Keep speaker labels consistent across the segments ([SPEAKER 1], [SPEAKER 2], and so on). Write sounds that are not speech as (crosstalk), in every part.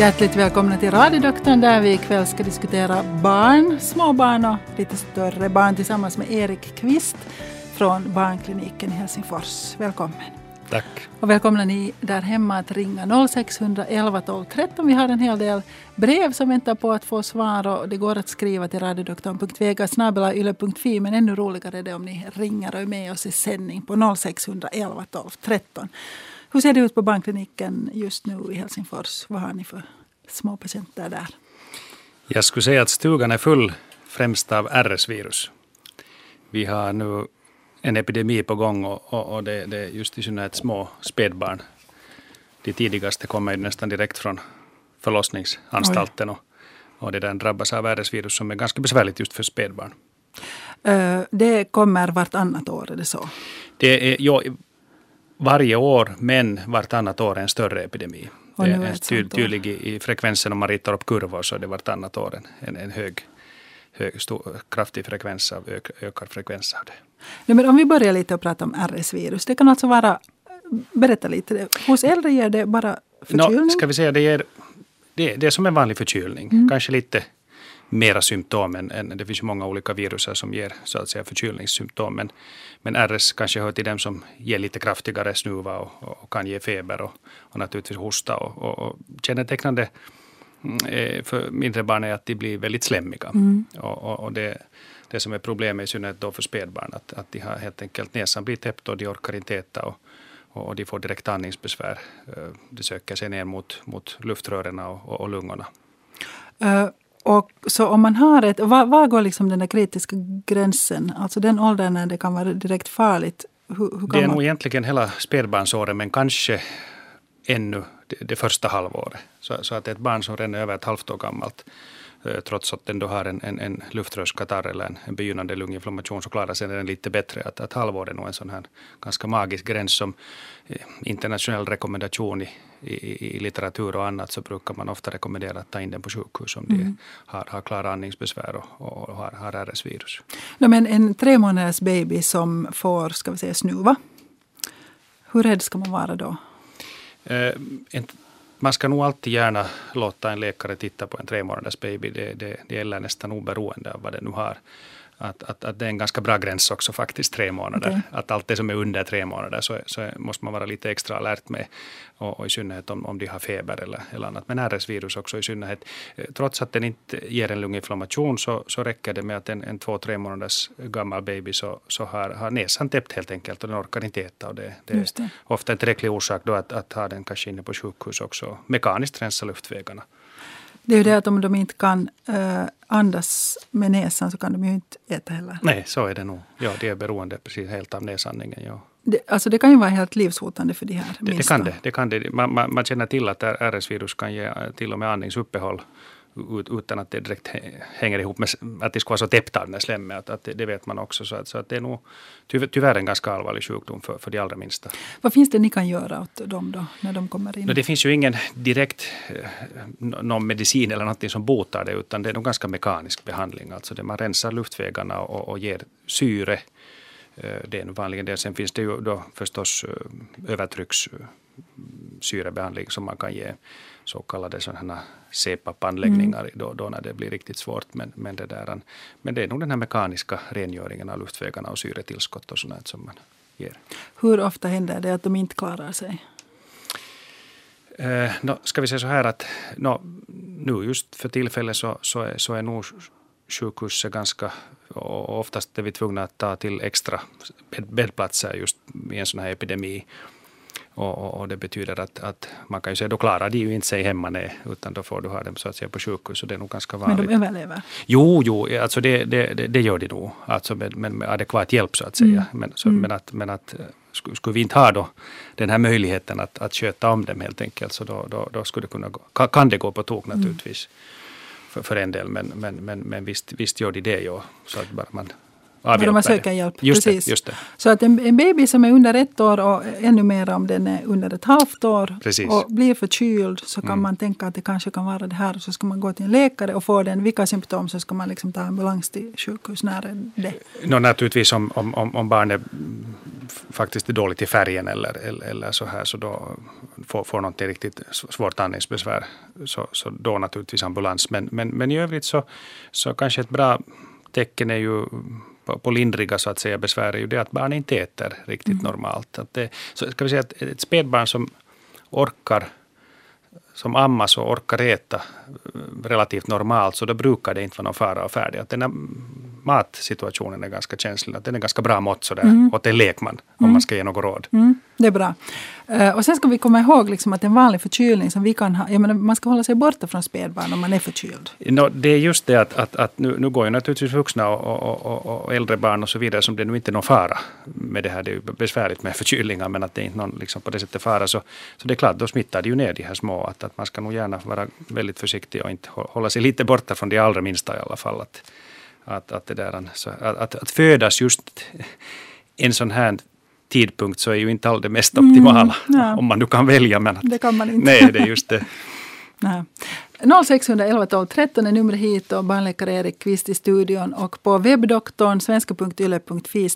[SPEAKER 1] Hjärtligt välkomna till Radiodoktorn där vi ikväll ska diskutera barn, små barn och lite större barn tillsammans med Erik Kvist från Barnkliniken i Helsingfors. Välkommen.
[SPEAKER 2] Tack.
[SPEAKER 1] Och välkomna ni där hemma att ringa 0611 12 13. Vi har en hel del brev som väntar på att få svar och det går att skriva till radiodoktorn.vega.yle.fi men ännu roligare är det om ni ringer och är med oss i sändning på 0611 12 13. Hur ser det ut på barnkliniken just nu i Helsingfors? Vad har ni för små patienter där?
[SPEAKER 2] Jag skulle säga att stugan är full främst av RS-virus. Vi har nu en epidemi på gång och, och, och det, är just i synnerhet små spädbarn. De tidigaste kommer ju nästan direkt från förlossningsanstalten och, och det där drabbas av RS-virus som är ganska besvärligt just för spädbarn.
[SPEAKER 1] Uh, det kommer vartannat år, är det så?
[SPEAKER 2] Det är, ja, varje år, men vartannat år en större epidemi.
[SPEAKER 1] Och
[SPEAKER 2] det
[SPEAKER 1] är
[SPEAKER 2] ty, tydlig i, i frekvensen om man ritar upp kurvor så är det vartannat år en, en, hög, hög stor, kraftig frekvens av ök, ökad frekvens av det.
[SPEAKER 1] Nej, men om vi börjar lite och prata om RS-virus. Det kan alltså vara, berätta lite, hos äldre ger det bara förkylning?
[SPEAKER 2] Nå, ska vi säga, det, ger, det, det är som en vanlig förkylning.
[SPEAKER 1] Mm.
[SPEAKER 2] Kanske lite mera symptom än, än det finns ju många olika viruser som ger så att säga förkylningssymptom. Men, men RS kanske hör till dem som ger lite kraftigare snuva och, och kan ge feber och, och naturligtvis hosta. Och, och, och kännetecknande mm, eh, för mindre barn är att de blir väldigt slemmiga.
[SPEAKER 1] Mm.
[SPEAKER 2] Och, och, det, det som är problemet i synnerhet då för spädbarn, att, att de har helt enkelt näsan blir täppt och de orkar inte äta. Och, och de får direkt andningsbesvär. Eh, De söker sig ner mot, mot luftrören och, och, och lungorna.
[SPEAKER 1] Eh, och så om man har ett, var, var går liksom den där kritiska gränsen? Alltså den åldern när det kan vara direkt farligt. Hur, hur
[SPEAKER 2] Det är
[SPEAKER 1] man,
[SPEAKER 2] nog egentligen hela spädbarnsåren, men kanske ännu det, det första halvåret. Så, så att ett barn som redan är över ett halvt år gammalt, trots att den då har en, en, en luftrörskatarr eller en, en begynnande lunginflammation, så klarar sig den lite bättre. Att, att halvår är nog en sån här ganska magisk gräns som eh, internationell rekommendation i, i, i litteratur och annat, så brukar man ofta rekommendera att ta in den på sjukhus om de har, har klara andningsbesvär och, och har, har RS-virus.
[SPEAKER 1] no, men en tre månaders baby som får, ska vi säga, snuva. Hur rädd ska man vara då?
[SPEAKER 2] Eh, en, man ska nog alltid gärna låta en läkare titta på en tre månaders baby. Det, det, det gäller nästan oberoende av vad den nu har. Att, att, att det är en ganska bra gräns också faktiskt, tre månader.
[SPEAKER 1] Okej.
[SPEAKER 2] Att allt det som är under tre månader så, så måste man vara lite extra alert med. Och, och i synnerhet om, om de har feber eller, eller annat. Men RS-virus också i synnerhet. Eh, Trots att den inte ger en lunginflammation så, så räcker det med att en, en två, tre månaders gammal baby så, så har, har näsan täppt helt enkelt och den orkar inte äta. Och det, det
[SPEAKER 1] det.
[SPEAKER 2] är ofta en tillräcklig orsak då att, att ha den kanske inne på sjukhus också. Mekaniskt rensa luftvägarna.
[SPEAKER 1] Det är ju det att om de inte kan eh, andas med näsan så kan de ju inte äta heller.
[SPEAKER 2] Nej, så är det nog. Ja, det är beroende precis helt av näsandningen. Ja.
[SPEAKER 1] Det, alltså det kan ju vara helt livshotande för de här
[SPEAKER 2] Det, det kan det. det, kan det. Man, man, man känner till att RS-virus kan ge till och med andningsuppehåll utan att det direkt hä- hänger ihop med att det ska vara så täppt av med slemmet. Att, att det, det vet man också. Så att, så att det är nog tyvärr, tyvärr en ganska allvarlig sjukdom för, för de allra minsta.
[SPEAKER 1] Vad finns det ni kan göra åt dem då, när de kommer in?
[SPEAKER 2] No, det finns ju ingen direkt eh, nå- någon medicin eller något som botar det, utan det är nog ganska mekanisk behandling. Alltså det man rensar luftvägarna och, och ger syre. Eh, Det är nog vanligen det. Sen finns det ju då förstås eh, övertryckssyrebehandling som man kan ge så kallade sådana CPAP-anläggningar då, då när det blir riktigt svårt. Men, men, det där, men det är nog den här mekaniska rengöringen av luftvägarna och syretillskott och sånt som man ger.
[SPEAKER 1] Hur ofta händer det att de inte klarar sig?
[SPEAKER 2] Eh, no, ska vi säga så här att no, nu just för tillfället så, så, är, så är nog sjukhuset ganska och oftast är vi tvungna att ta till extra bädd, bäddplatser just i en sån här epidemi. Och, och, och det betyder att, att man kan ju säga då klarar de ju inte sig hemma nej, utan då får du ha dem så att säga på sjukhus och det är nog ganska
[SPEAKER 1] Men
[SPEAKER 2] vanligt.
[SPEAKER 1] de överlever?
[SPEAKER 2] Jo, jo, alltså det, det, det, gör de nog. Alltså med, med, med adekvat hjälp så att säga.
[SPEAKER 1] Mm.
[SPEAKER 2] Men, så,
[SPEAKER 1] Mm.
[SPEAKER 2] men, att, men att eh, skulle, vi inte ha då den här möjligheten att, att sköta om dem helt enkelt så då, då, då skulle det kunna gå, kan, det gå på tok
[SPEAKER 1] Mm.
[SPEAKER 2] naturligtvis. För, för en del, men, men, men, men visst, visst gör de det ju. Så att bara man
[SPEAKER 1] När de söker hjälp.
[SPEAKER 2] Just
[SPEAKER 1] Precis.
[SPEAKER 2] Det, just det.
[SPEAKER 1] Så att en, en baby som är under ett år och ännu mer om den är under ett halvt år
[SPEAKER 2] Precis.
[SPEAKER 1] och blir förkyld så kan man tänka att det kanske kan vara det här. Så ska man gå till en läkare och få den. Vilka symptom så ska man liksom ta ambulans till sjukhus. När är det?
[SPEAKER 2] Nå, naturligtvis om, om, om barnet mm, faktiskt är dåligt i färgen eller, eller, eller så här så då får, får någonting riktigt svårt andningsbesvär så, så då naturligtvis ambulans. Men, men, men i övrigt så, så kanske ett bra tecken är ju på, på lindriga så att säga besvär är ju det att barn inte äter riktigt normalt. Att det, så ska vi säga att ett spädbarn som orkar som ammas och orkar äta eh, relativt normalt så då brukar det inte vara någon fara och färdig. Att den matsituationen är ganska känslig. Att den är ganska bra mått sådär åt en lekman om man ska ge något råd.
[SPEAKER 1] Mm, det är bra. Eh, och sen ska vi komma ihåg liksom att en vanlig förkylning som vi kan ha, jag menar, man ska hålla sig borta från spädbarn om man är förkyld.
[SPEAKER 2] No, det är just det att, att, att nu, nu går ju naturligtvis vuxna och, och, och, och äldre barn och så vidare som det nu inte är någon fara med det här. Det är ju besvärligt med förkylningar men att det är inte någon liksom på det sättet fara. Så, så det är klart, då smittar det ju ner de här små. Att, att man ska nog gärna vara väldigt försiktig och inte hå- hålla sig lite borta från de allra minsta i alla fall. Att, att, att, det där, så, att, att, födas just en sån här tidpunkt så är ju inte all det mest optimala.
[SPEAKER 1] ja.
[SPEAKER 2] Om man nu kan välja. Men att,
[SPEAKER 1] Det kan man inte.
[SPEAKER 2] Nej, det är just det. (laughs)
[SPEAKER 1] Nej. 0611 12 13 är numret hit och barnläkare Erik Kvist i studion. Och på webbdoktorn, svenska.yle.fi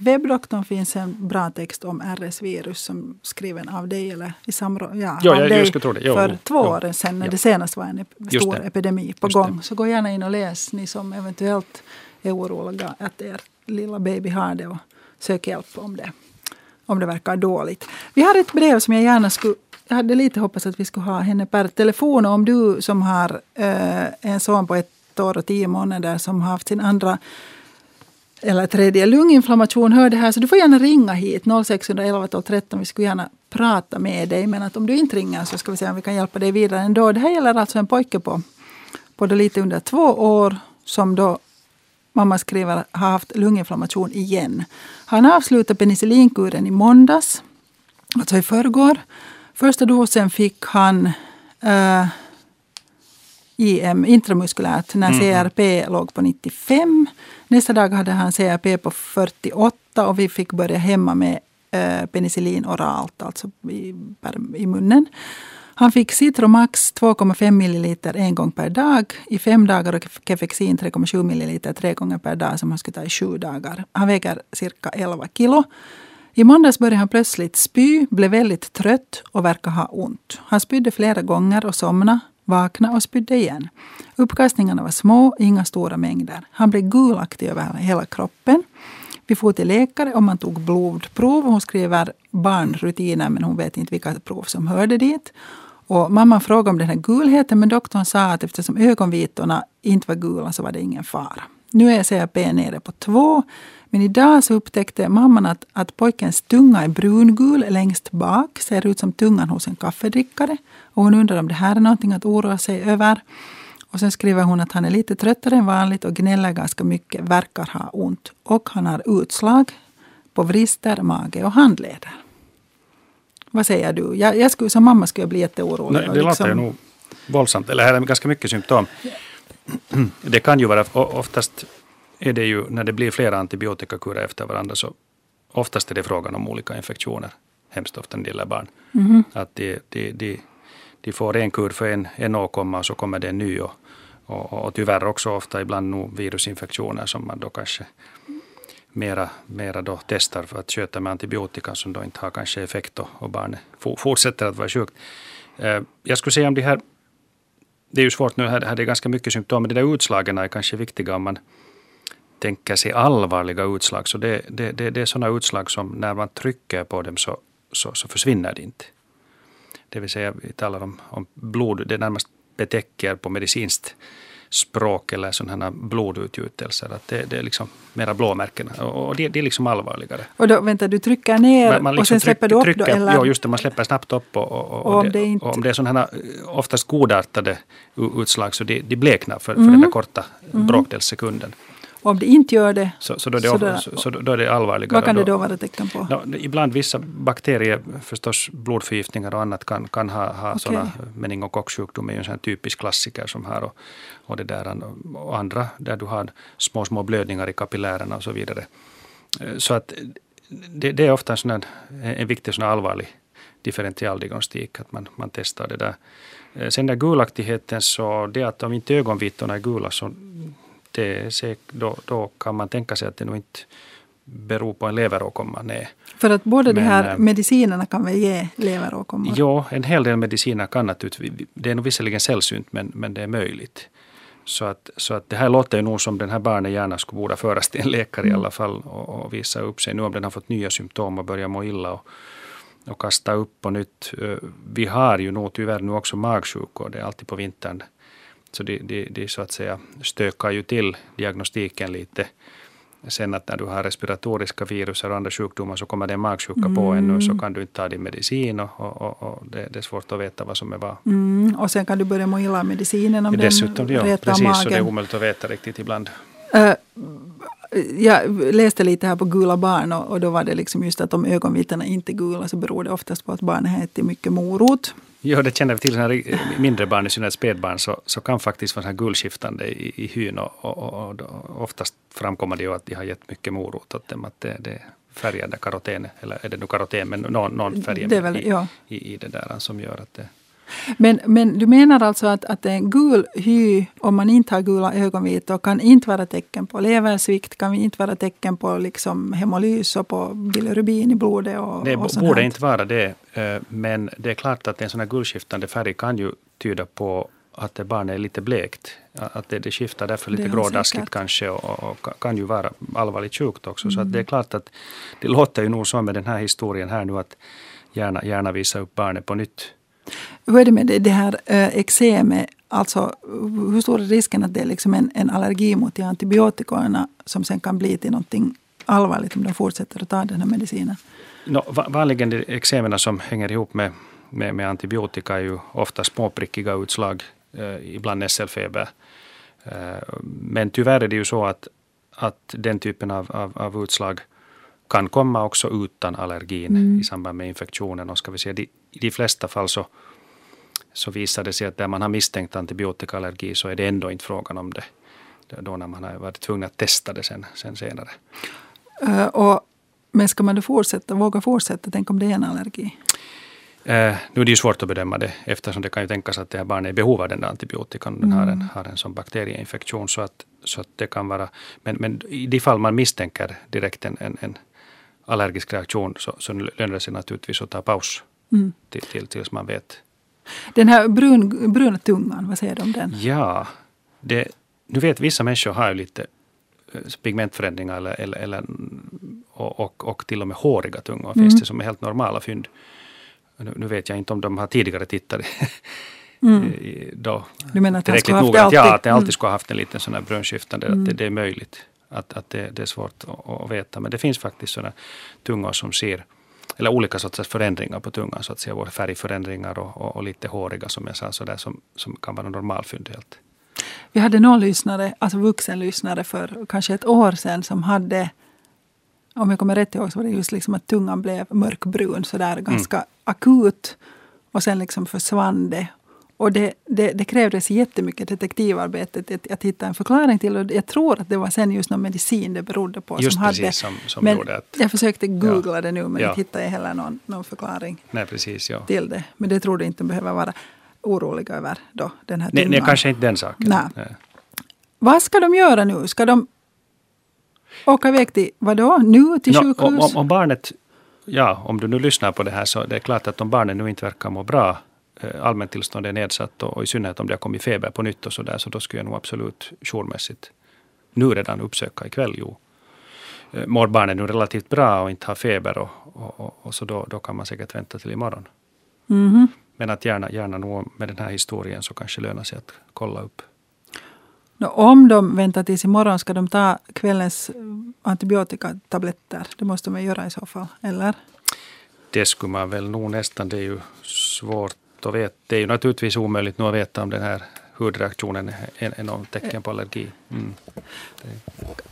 [SPEAKER 1] webbdoktorn finns en bra text om RS-virus som skriven av dig eller i samråd ja,
[SPEAKER 2] Jo,
[SPEAKER 1] av
[SPEAKER 2] jag- jag
[SPEAKER 1] dig
[SPEAKER 2] tro det. Jo,
[SPEAKER 1] för två
[SPEAKER 2] jo.
[SPEAKER 1] år sedan när det senast var en ep- stor epidemi på
[SPEAKER 2] Just
[SPEAKER 1] gång.
[SPEAKER 2] det.
[SPEAKER 1] Så gå gärna in och läs ni som eventuellt är oroliga att er lilla baby har det och sök hjälp om det om det verkar dåligt. Vi har ett brev som jag gärna skulle... Jag hade lite hoppats att vi skulle ha henne per telefon. Och om du som har eh, en son på ett år och tio månader som har haft sin andra eller tredje lunginflammation hör det här så du får gärna ringa hit 0611 12 13. Vi skulle gärna prata med dig men att om du inte ringer så ska vi se om vi kan hjälpa dig vidare ändå. Det här gäller alltså en pojke på, på då lite under två år som då mamma skriver har haft lunginflammation igen. Han avslutade penicillinkuren i måndags, alltså i förrgår. Första dosen fick han eh, IM intramuskulärt när CRP låg på 95. Nästa dag hade han CRP på 48 och vi fick börja hemma med eh, penicillin oralt, alltså i, per, i munnen. Han fick Citromax 2,5 milliliter en gång per dag i fem dagar och Kefexin 3,7 milliliter tre gånger per dag som han skulle ta i sju dagar. Han väger cirka 11 kilo. I måndags började han plötsligt spy, blev väldigt trött och verkar ha ont. Han spydde flera gånger och somnade, vaknade och spydde igen. Uppkastningarna var små, inga stora mängder. Han blev gulaktig över hela kroppen. Vi får till läkare och man tog blodprov. Hon skriver barnrutiner men hon vet inte vilka prov som hörde dit. Och mamman frågade om den här gulheten men doktorn sa att eftersom ögonvitorna inte var gula så var det ingen fara. Nu är CRP nere på två. Men idag så upptäckte mamman att, att pojkens tunga är brungul längst bak. Ser ut som tungan hos en kaffedrickare. Och hon undrar om det här är någonting att oroa sig över. Och sen skriver hon att han är lite tröttare än vanligt och gnäller ganska mycket, verkar ha ont. Och han har utslag på vrister, mage och handleder. Vad säger du? Jag, jag skulle, som mamma skulle jag bli jätteorolig.
[SPEAKER 2] Nej, det
[SPEAKER 1] liksom-
[SPEAKER 2] låter nog våldsamt. Eller här är ganska mycket symptom. (clears throat) Det kan ju vara, oftast är det ju när det blir flera antibiotikakurer efter varandra så oftast är det frågan om olika infektioner. Hemskt ofta när det gäller barn.
[SPEAKER 1] Mhm.
[SPEAKER 2] Att de, de, de, de får en kur för en, en åkomma och så kommer det en ny. Och, och, och tyvärr också ofta ibland nog virusinfektioner som man då kanske mera, mera då testar för att sköta med antibiotika som då inte har kanske effekt och, och barnet for, fortsätter att vara sjukt. Eh, jag skulle säga om de här, det är ju svårt nu, här, här är ganska mycket symptom, men de där utslagen är kanske viktiga om man tänker sig allvarliga utslag. Så det, det, det, det är sådana utslag som när man trycker på dem så, så, så försvinner det inte. Det vill säga, vi talar om, om blod, det närmast betäcker på medicinskt språk eller sådana blodutgjutelser. Att det, det är liksom mera blåmärken och och det, det är liksom allvarligare.
[SPEAKER 1] Och då, vänta, du trycker ner
[SPEAKER 2] Man- man
[SPEAKER 1] och
[SPEAKER 2] liksom
[SPEAKER 1] sen släpper du upp
[SPEAKER 2] trycker,
[SPEAKER 1] då? Eller?
[SPEAKER 2] Ja, just det. Man släpper snabbt upp. Och, och, och,
[SPEAKER 1] Och om
[SPEAKER 2] det,
[SPEAKER 1] det inte-
[SPEAKER 2] och om det är sådana här eh, oftast godartade utslag så de, de bleknar för, för
[SPEAKER 1] Mm.
[SPEAKER 2] den där korta bråkdels sekunden.
[SPEAKER 1] Om det inte gör det,
[SPEAKER 2] Så, så, då, är det,
[SPEAKER 1] Så där-
[SPEAKER 2] så, då är det allvarligare.
[SPEAKER 1] vad kan det
[SPEAKER 2] Då-
[SPEAKER 1] då vara tecken på?
[SPEAKER 2] No, ibland vissa bakterier, förstås blodförgiftningar och annat kan, kan ha, ha
[SPEAKER 1] Okej.
[SPEAKER 2] sådana, meningokocksjukdom är ju en sån typisk klassiker som här och, och, det där, och andra där du har små, små blödningar i kapillärerna och så vidare. Eh, Så att det, det är ofta en, sån här, en viktig sån allvarlig differentialdiagnostik, att man, man testar det där. Eh, Sen den gulaktigheten, så det att om inte ögonvitorna är gula, så det är då, då kan man tänka sig att det nog inte beror på en leveråkomma. Nej.
[SPEAKER 1] För att båda de här
[SPEAKER 2] eh,
[SPEAKER 1] medicinerna kan väl ge leveråkommor?
[SPEAKER 2] Jo, en hel del mediciner kan naturligtvis, det är nog visserligen sällsynt men, men det är möjligt. Så att, så att det här låter ju nog som den här barnet gärna skulle borde föras till en läkare i alla fall och, och visa upp sig nu om den har fått nya symptom och börjar må illa och, och kasta upp på nytt. Eh, Vi har ju nog tyvärr nu också magsjukor, det är alltid på vintern. Så det, det, det så att säga stökar ju till diagnostiken lite. Sen att när du har respiratoriska virus och andra sjukdomar så kommer det en magsjuka på ännu så kan du inte ta din medicin och, och, och, och det, det är svårt att veta vad som är vad.
[SPEAKER 1] Mm, och sen kan du börja må illa av medicinen om
[SPEAKER 2] Dessutom,
[SPEAKER 1] den
[SPEAKER 2] ja, precis, så det är
[SPEAKER 1] magen.
[SPEAKER 2] omöjligt att veta riktigt ibland.
[SPEAKER 1] Eh, jag läste lite här på gula barn och, och då var det liksom just att om ögonvitorna inte är gula så beror det oftast på att barnet har ätit mycket morot.
[SPEAKER 2] Ja, det känner vi till. Här mindre barn, i synnerhet spädbarn, så, så kan faktiskt vara så här gulskiftande i, i hyn. Och, och, och, oftast framkommer det ju att de har gett mycket morot åt dem. Att det, det är färgade karoten, eller är det nu karoten, men någon, någon färg
[SPEAKER 1] väl-
[SPEAKER 2] i,
[SPEAKER 1] ja.
[SPEAKER 2] i, i det där som gör att det...
[SPEAKER 1] Men, men du menar alltså att, att en gul hy, om man inte har gula ögonvitor, kan inte vara tecken på leversvikt, kan inte vara tecken på liksom hemolys och på bilirubin i blodet? Och,
[SPEAKER 2] Det
[SPEAKER 1] och
[SPEAKER 2] borde
[SPEAKER 1] här.
[SPEAKER 2] inte vara det, eh, men det är klart att en sån här gulskiftande färg kan ju tyda på att det barnet är lite blekt. Att det, det skiftar därför lite grådaskigt kanske och, och, kan ju vara allvarligt sjukt också. Så att det är klart att det låter ju nog så med den här historien här nu att gärna, gärna visa upp barnet på nytt.
[SPEAKER 1] Hur är det med det, det här äh, eksemet? Alltså, hur stor är risken att det är liksom en, en allergi mot de antibiotikorna som sen kan bli till någonting allvarligt om de fortsätter att ta den här medicinen?
[SPEAKER 2] No, va- vanligen de eksemerna som hänger ihop med, med, med antibiotika är ju ofta småprickiga utslag, eh, ibland nässelfeber. Eh, men tyvärr är det ju så att, att den typen av, av, av utslag kan komma också utan allergin i samband med infektionen. Och ska vi säga, de, I de flesta fall så, så visar det sig att där man har misstänkt antibiotikaallergi så är det ändå inte frågan om det. Då när man har varit tvungen att testa det sen, sen senare.
[SPEAKER 1] Äh, och, men ska man då fortsätta, våga fortsätta? Tänk om det är en allergi?
[SPEAKER 2] Eh, nu är det ju svårt att bedöma det eftersom det kan ju tänkas att det här barnet är i behov av den där antibiotikan. Den har en, har en sån bakterieinfektion. Så att, så att det kan vara, men, men i de fall man misstänker direkt en, en, en allergisk reaktion så, så lönar det sig naturligtvis att ta paus
[SPEAKER 1] Mm.
[SPEAKER 2] till, till, tills man vet.
[SPEAKER 1] Den här brun, bruna tungan, vad säger du om den?
[SPEAKER 2] Ja, det, nu vet vissa människor har ju lite eh, pigmentförändringar eller, eller, eller, och, och, och till och med håriga tungor finns det som är helt normala fynd. Nu, nu vet jag inte om de har tidigare tittat (laughs) då
[SPEAKER 1] Du menar att han skulle ha haft det
[SPEAKER 2] Att, ja,
[SPEAKER 1] alltid?
[SPEAKER 2] att det alltid
[SPEAKER 1] Mm.
[SPEAKER 2] skulle ha haft en liten sån här brunskiftande. Att det, det är möjligt. Att, att det, det är svårt att, att veta. Men det finns faktiskt sådana tungor som ser eller olika sorters förändringar på tungan, så att säga, både färgförändringar och, och, och lite håriga som jag sa, så där, som, som kan vara normalfynd helt.
[SPEAKER 1] Vi hade någon lyssnare, alltså vuxen lyssnare för kanske ett år sedan som hade, om jag kommer rätt ihåg, så var det just liksom att tungan blev mörkbrun sådär ganska akut. Och sen liksom försvann det. Och det, det, det krävdes jättemycket detektivarbete att, att hitta en förklaring till. Och jag tror att det var sen just någon medicin det berodde på.
[SPEAKER 2] Just
[SPEAKER 1] som hade,
[SPEAKER 2] precis som, som
[SPEAKER 1] men
[SPEAKER 2] gjorde att...
[SPEAKER 1] jag försökte googla det nu men
[SPEAKER 2] Ja.
[SPEAKER 1] inte hittade jag heller någon, någon förklaring
[SPEAKER 2] Nej, precis. Ja.
[SPEAKER 1] till det. Men det tror du inte behöver vara oroliga över då, den här
[SPEAKER 2] Nej, nej, kanske inte den saken.
[SPEAKER 1] Nej.
[SPEAKER 2] Nej.
[SPEAKER 1] Vad ska de göra nu? Ska de åka iväg till, vadå, nu till
[SPEAKER 2] Nå,
[SPEAKER 1] sjukhus?
[SPEAKER 2] om, om, om barnet, ja, om du nu lyssnar på det här så det är klart att om barnet nu inte verkar må bra, allmäntillstånd är nedsatt och, och i synnerhet om det har kommit feber på nytt och så där, så då skulle jag nog absolut jourmässigt nu redan uppsöka ikväll. Jo. Eh, Mår barnet nu relativt bra och inte har feber och, och, och, så då, då kan man säkert vänta till imorgon.
[SPEAKER 1] Mhm.
[SPEAKER 2] Men att gärna, gärna nog med den här historien så kanske lönar sig att kolla upp.
[SPEAKER 1] Nå, om de väntar tills imorgon ska de ta kvällens eh, antibiotikatabletter. Det måste man göra i så fall, eller?
[SPEAKER 2] Det skulle man väl nog nästan, det är ju svårt att veta. Det är ju naturligtvis omöjligt nu att veta om den här hudreaktionen är, är något tecken på allergi. Mm.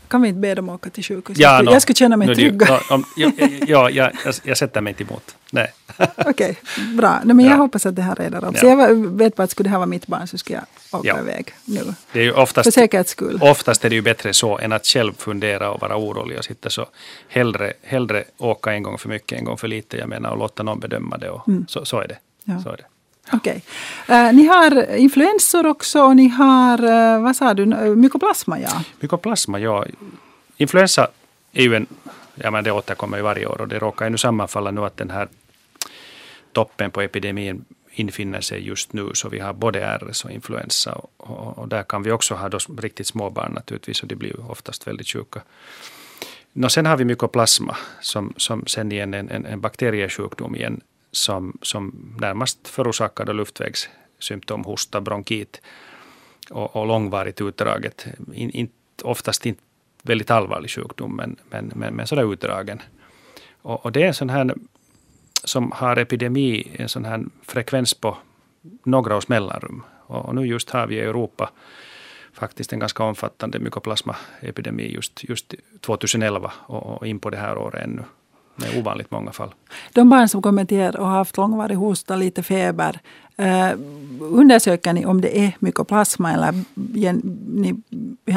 [SPEAKER 1] Kan vi inte be dem åka till sjukhus?
[SPEAKER 2] Ja,
[SPEAKER 1] jag,
[SPEAKER 2] no,
[SPEAKER 1] jag skulle känna mig
[SPEAKER 2] no,
[SPEAKER 1] tryggare.
[SPEAKER 2] no, om- ja, ja, jag, jag, jag sätter mig inte emot. Nej. (laughs)
[SPEAKER 1] Okej, bra. Nej, men jag
[SPEAKER 2] Ja.
[SPEAKER 1] hoppas att det här reder upp.
[SPEAKER 2] Ja.
[SPEAKER 1] Jag vet bara att skulle det här vara mitt barn så skulle jag åka
[SPEAKER 2] Ja.
[SPEAKER 1] iväg nu.
[SPEAKER 2] Det är ju
[SPEAKER 1] För
[SPEAKER 2] oftast,
[SPEAKER 1] säkerhets skull.
[SPEAKER 2] oftast är det ju bättre så än att själv fundera och vara orolig och sitta så. Hellre, hellre åka en gång för mycket, en gång för lite. Jag menar och låta någon bedöma det. Och så, så är det.
[SPEAKER 1] Ja.
[SPEAKER 2] Så är det.
[SPEAKER 1] Okej. Eh, ni har influensor också och ni har, uh, vad sa du, mykoplasma ja.
[SPEAKER 2] Mykoplasma, ja. Influensa är ju en, ja men det återkommer ju varje år och det råkar ju nu sammanfalla nu att den här toppen på epidemin infinner sig just nu. Så vi har både RS och influensa och, och, och där kan vi också ha då riktigt små barn naturligtvis och de blir ju oftast väldigt sjuka. No, sen har vi mykoplasma som, som sen igen en, en, en bakteriesjukdom igen som, som närmast förorsakar luftvägssymptom, hosta, bronkit och, och långvarigt utdraget. In, in, oftast inte väldigt allvarlig sjukdom men, men, men, men sådär utdragen. Och, och det är en sån här som har epidemi, en sån här frekvens på några års mellanrum. Och, och nu just har vi i Europa faktiskt en ganska omfattande mykoplasmaepidemi just, just 2011 och, och in på det här året ännu. Med ovanligt många fall.
[SPEAKER 1] De barn som kommer till er och har haft långvarig hosta, lite feber. Eh, undersöker ni om det är mykoplasma eller ger ni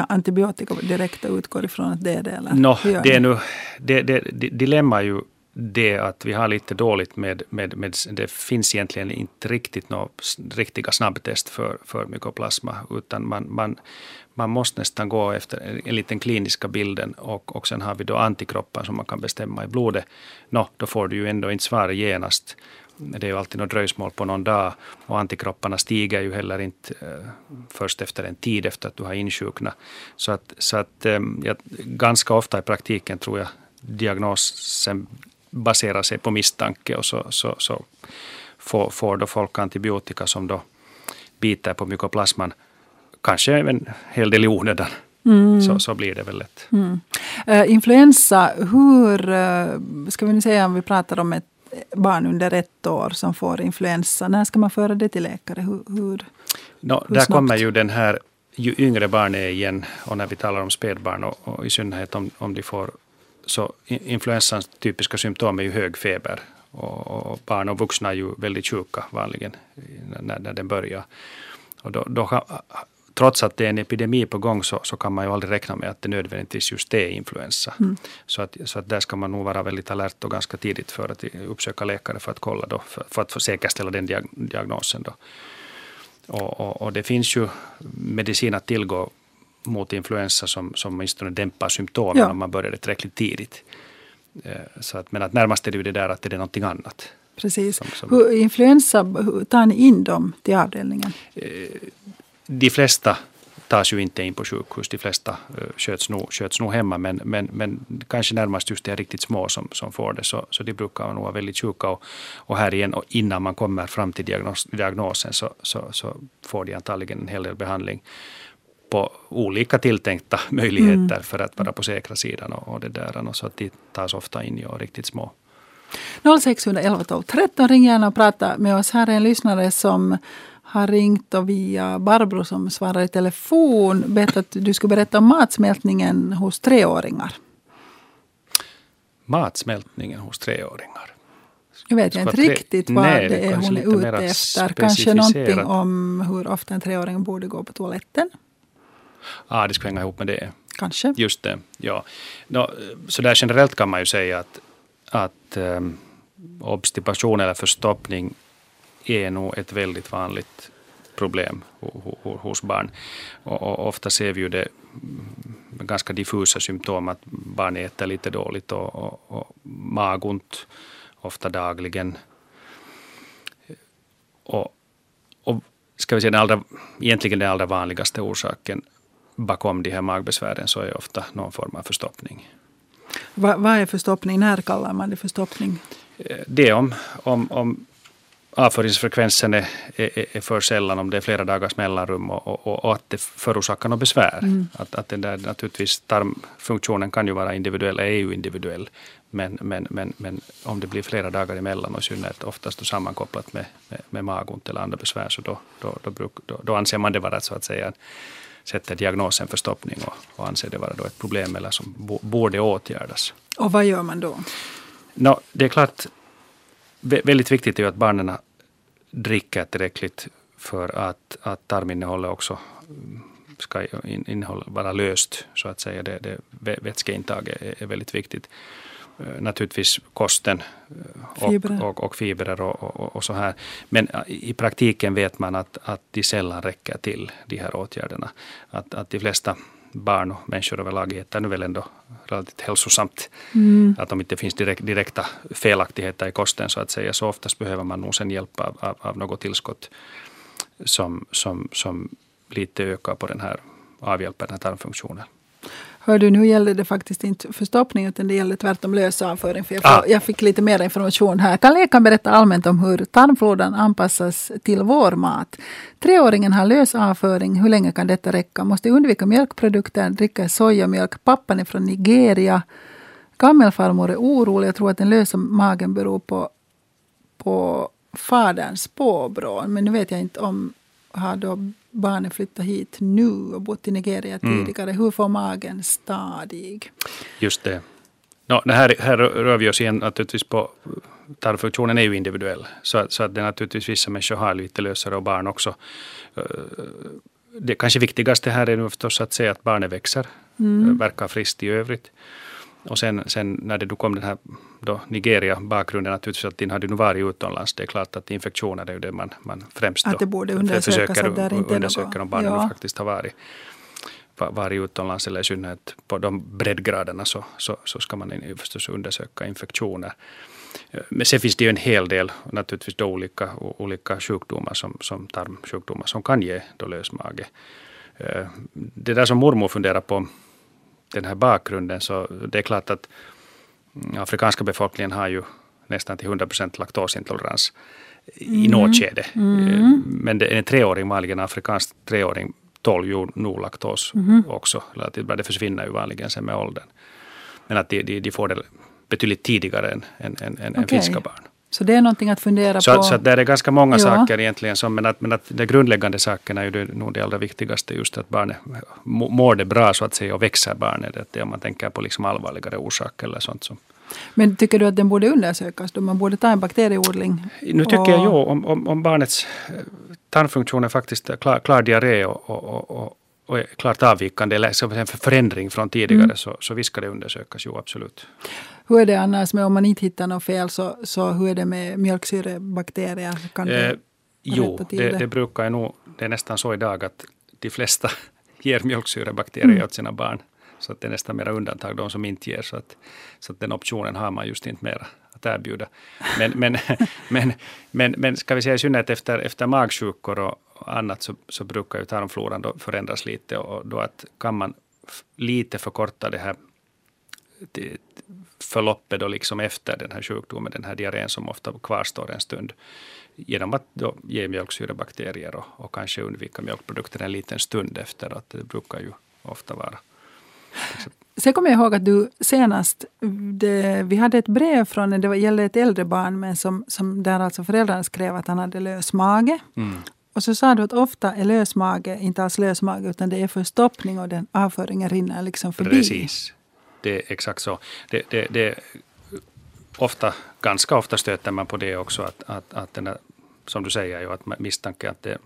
[SPEAKER 1] antibiotika direkt och utgår ifrån att det är det? Eller? Gör
[SPEAKER 2] det är nu, det, det, det, dilemma är ju det att vi har lite dåligt med, med, med det finns egentligen inte riktigt några riktiga snabbtest för, för mykoplasma utan man, man, man måste nästan gå efter enligt den kliniska bilden och, och sen har vi då antikroppar som man kan bestämma i blodet. Nå, då får du ju ändå inte svar genast. Det är ju alltid något dröjsmål på någon dag och antikropparna stiger ju heller inte eh, först efter en tid efter att du har insjuknat. Så att, så att eh, jag, ganska ofta i praktiken tror jag diagnosen baserar sig på misstanke och så, så, så får, får då folk antibiotika som då biter på mykoplasman. Kanske en hel del i onödan. Så, så blir det väl lätt.
[SPEAKER 1] Mm. Eh, influensa, hur, uh, ska vi nu säga om vi pratar om ett barn under ett år som får influensa, när ska man föra det till läkare? Hur, hur,
[SPEAKER 2] No,
[SPEAKER 1] hur
[SPEAKER 2] där
[SPEAKER 1] snabbt?
[SPEAKER 2] kommer ju den här, ju yngre barn är igen, och när vi talar om spädbarn och, och i synnerhet om, om de får, så influensans typiska symptom är ju hög feber. Och, och barn och vuxna är ju väldigt sjuka vanligen när, när den börjar. Och då, då, trots att det är en epidemi på gång så, så kan man ju aldrig räkna med att det nödvändigtvis just är influensa. Så, att, så att där ska man nog vara väldigt alert och ganska tidigt för att uppsöka läkare för att kolla då, för, för att säkerställa den diag, diagnosen. Då. Och, och, och det finns ju medicin att tillgå mot influensa som, som åtminstone dämpar symptomen
[SPEAKER 1] Ja.
[SPEAKER 2] om man börjar det tillräckligt tidigt. Eh, Så att, men att närmast är det ju det där att det är någonting annat.
[SPEAKER 1] precis.
[SPEAKER 2] Som- som-
[SPEAKER 1] influensa, tar ni in dem till avdelningen?
[SPEAKER 2] De flesta tas ju inte in på sjukhus, de flesta eh, sköts nog, sköts nog hemma, men, men, men kanske närmast just de riktigt små som, som får det, så, så de brukar nog vara väldigt sjuka. Och, och här igen, och innan man kommer fram till diagnos, diagnosen så, så, så får de antagligen en hel del behandling på olika tilltänkta (laughs) möjligheter för att vara på säkra sidan. Och, och det där, och så att de tas ofta in, ja, riktigt små.
[SPEAKER 1] 0611 12 13. Ring gärna och prata med oss. Här är en lyssnare som har ringt och via Barbro som svarar i telefon bett att du skulle berätta om matsmältningen hos treåringar.
[SPEAKER 2] Matsmältningen hos treåringar.
[SPEAKER 1] Nu vet jag inte
[SPEAKER 2] tre-
[SPEAKER 1] riktigt vad
[SPEAKER 2] Nej,
[SPEAKER 1] det är hon är ute efter. Kanske någonting om hur ofta en treåring borde gå på toaletten.
[SPEAKER 2] Ah, det ska hänga ihop med det.
[SPEAKER 1] Kanske.
[SPEAKER 2] Just det, ja. No, så där generellt kan man ju säga att, att um, obstipation eller förstoppning är nog ett väldigt vanligt problem ho- ho- hos barn. Och, ofta ser vi ju det ganska diffusa symptom att barn äter lite dåligt och, och, och magont ofta dagligen. Och, och ska vi säga den allra, egentligen den allra vanligaste orsaken bakom de här magbesvären så är ofta någon form av förstoppning.
[SPEAKER 1] Va, vad är förstoppning? När kallar man det förstoppning?
[SPEAKER 2] Eh, Det är om, om, om avföringsfrekvensen är, är, är för sällan, om det är flera dagars mellanrum och, och, och att det förorsakar något besvär. Att, att den där naturligtvis tarmfunktionen kan ju vara individuell, är ju individuell. Men, men, men, men om det blir flera dagar emellan och i synnerhet oftast då sammankopplat med, med, med magont eller andra besvär så då, då, då, bruk, då, då anser man det vara så att säga sätter diagnosen för stoppning och, och anser det vara då ett problem eller som borde åtgärdas.
[SPEAKER 1] Och vad gör man då?
[SPEAKER 2] No, det är klart, väldigt viktigt är ju att barnen dricker tillräckligt för att, att tarminnehållet också ska innehålla, vara löst, så att säga. Det, det vätskeintaget är, är väldigt viktigt. Eh, naturligtvis kosten eh, och fibrer och, och, fibrer och, och, och, så här. Men eh, i praktiken vet man att, att de sällan räcker till, de här åtgärderna. Att, att de flesta barn och människor överlag nu väl ändå relativt hälsosamt. Mm. Att om det inte finns direkt, direkta felaktigheter i kosten så att säga, så oftast behöver man nog sen hjälp av, av, av något tillskott som, som, som lite ökar på den här, avhjälper den här tarmfunktionen.
[SPEAKER 1] Hör du, nu gäller det faktiskt inte förstoppning utan det gäller tvärtom lös avföring. För jag, ah. jag fick lite mer information här. Kan läkaren berätta allmänt om hur tarmfloran anpassas till vår mat? Treåringen har lös avföring. Hur länge kan detta räcka? Måste undvika mjölkprodukter, dricka sojamjölk. Pappan är från Nigeria. Gammelfarmor är orolig. Jag tror att den lösa magen beror på, på faderns påbrå. Men nu vet jag inte om har då barnet flyttat hit nu och bott i Nigeria mm. tidigare. Mm. Hur får magen stadig?
[SPEAKER 2] Just det. No, här, här rör vi oss igen naturligtvis på tarmfunktionen är ju individuell. Så, så att det naturligtvis vissa människor har lite lösare och barn också. Eh, det kanske viktigaste här är nu förstås att se att barnet växer, mm. verkar friskt i övrigt. Och sen, sen när det då kom den här Nigeria-bakgrunden naturligtvis att den hade nu varit utomlands. Det är klart att infektioner är ju det man, man främst
[SPEAKER 1] att det borde undersökas,
[SPEAKER 2] försöker
[SPEAKER 1] att där inte
[SPEAKER 2] undersöka om barnen ja. faktiskt har varit, varit utomlands eller i synnerhet på de breddgraderna så, så, så ska man förstås undersöka infektioner. Men sen finns det ju en hel del naturligtvis då olika, olika sjukdomar som, som tarmsjukdomar som kan ge då lös mage. Eh, det där som mormor funderar på den här bakgrunden så det är klart att afrikanska befolkningen har ju nästan till 100 procent laktosintolerans i mm. något skede. Mm. Men det, en treåring, vanligen afrikansk treåring, tål ju nog laktos mm. också. Det försvinner ju vanligen sen med åldern. Men att de, de, de får det betydligt tidigare än, än, än, än okay. finska barn.
[SPEAKER 1] Så det är någonting att fundera
[SPEAKER 2] så,
[SPEAKER 1] på.
[SPEAKER 2] Så det är ganska många ja. saker egentligen. Som, men, att, men att de grundläggande sakerna är ju det, nog det allra viktigaste. Just att barnet mår det bra så att säga och växer barnet. Det är om man tänker på liksom allvarligare orsaker eller sånt som
[SPEAKER 1] men tycker du att den borde undersökas? Då man borde ta en bakterieodling?
[SPEAKER 2] Nu tycker och... jag ju om, om, om barnets eh, tarmfunktion är faktiskt klar, klar diarré och, och, och, och är klart avvikande eller en förändring från tidigare mm. så, så visst ska det undersökas, jo absolut.
[SPEAKER 1] Hur är det annars med om man inte hittar något fel så, så hur är det med mjölksyrebakterier? Kan eh,
[SPEAKER 2] jo, det, det, det brukar nog, det är nästan så idag att de flesta (laughs) ger mjölksyrebakterier mm. åt sina barn. Så att det är nästan mera undantag de som inte ger. Så att, så att den optionen har man just inte mera att erbjuda. Men, men, (laughs) men, men, men ska vi säga i synnerhet efter, efter magsjukor och annat så, så brukar ju tarmfloran då förändras lite och då att kan man lite förkorta det här förloppet då liksom efter den här sjukdomen, den här diarrén som ofta kvarstår en stund genom att då ge mjölksyrebakterier och, och kanske undvika mjölkprodukter en liten stund efter. Att det brukar ju ofta vara
[SPEAKER 1] Sen kommer jag ihåg att du senast, det, vi hade ett brev från, det gällde ett äldre barn, men som, som där alltså föräldrarna skrev att han hade lös mage. Mm. Och så sa du att ofta är lös mage inte alls lös mage, utan det är förstoppning och den avföringen rinner liksom förbi.
[SPEAKER 2] Precis, det är exakt så. Det, det, det, ofta, ganska ofta stöter man på det också, att, att, att den som du säger, ju att misstanke att det,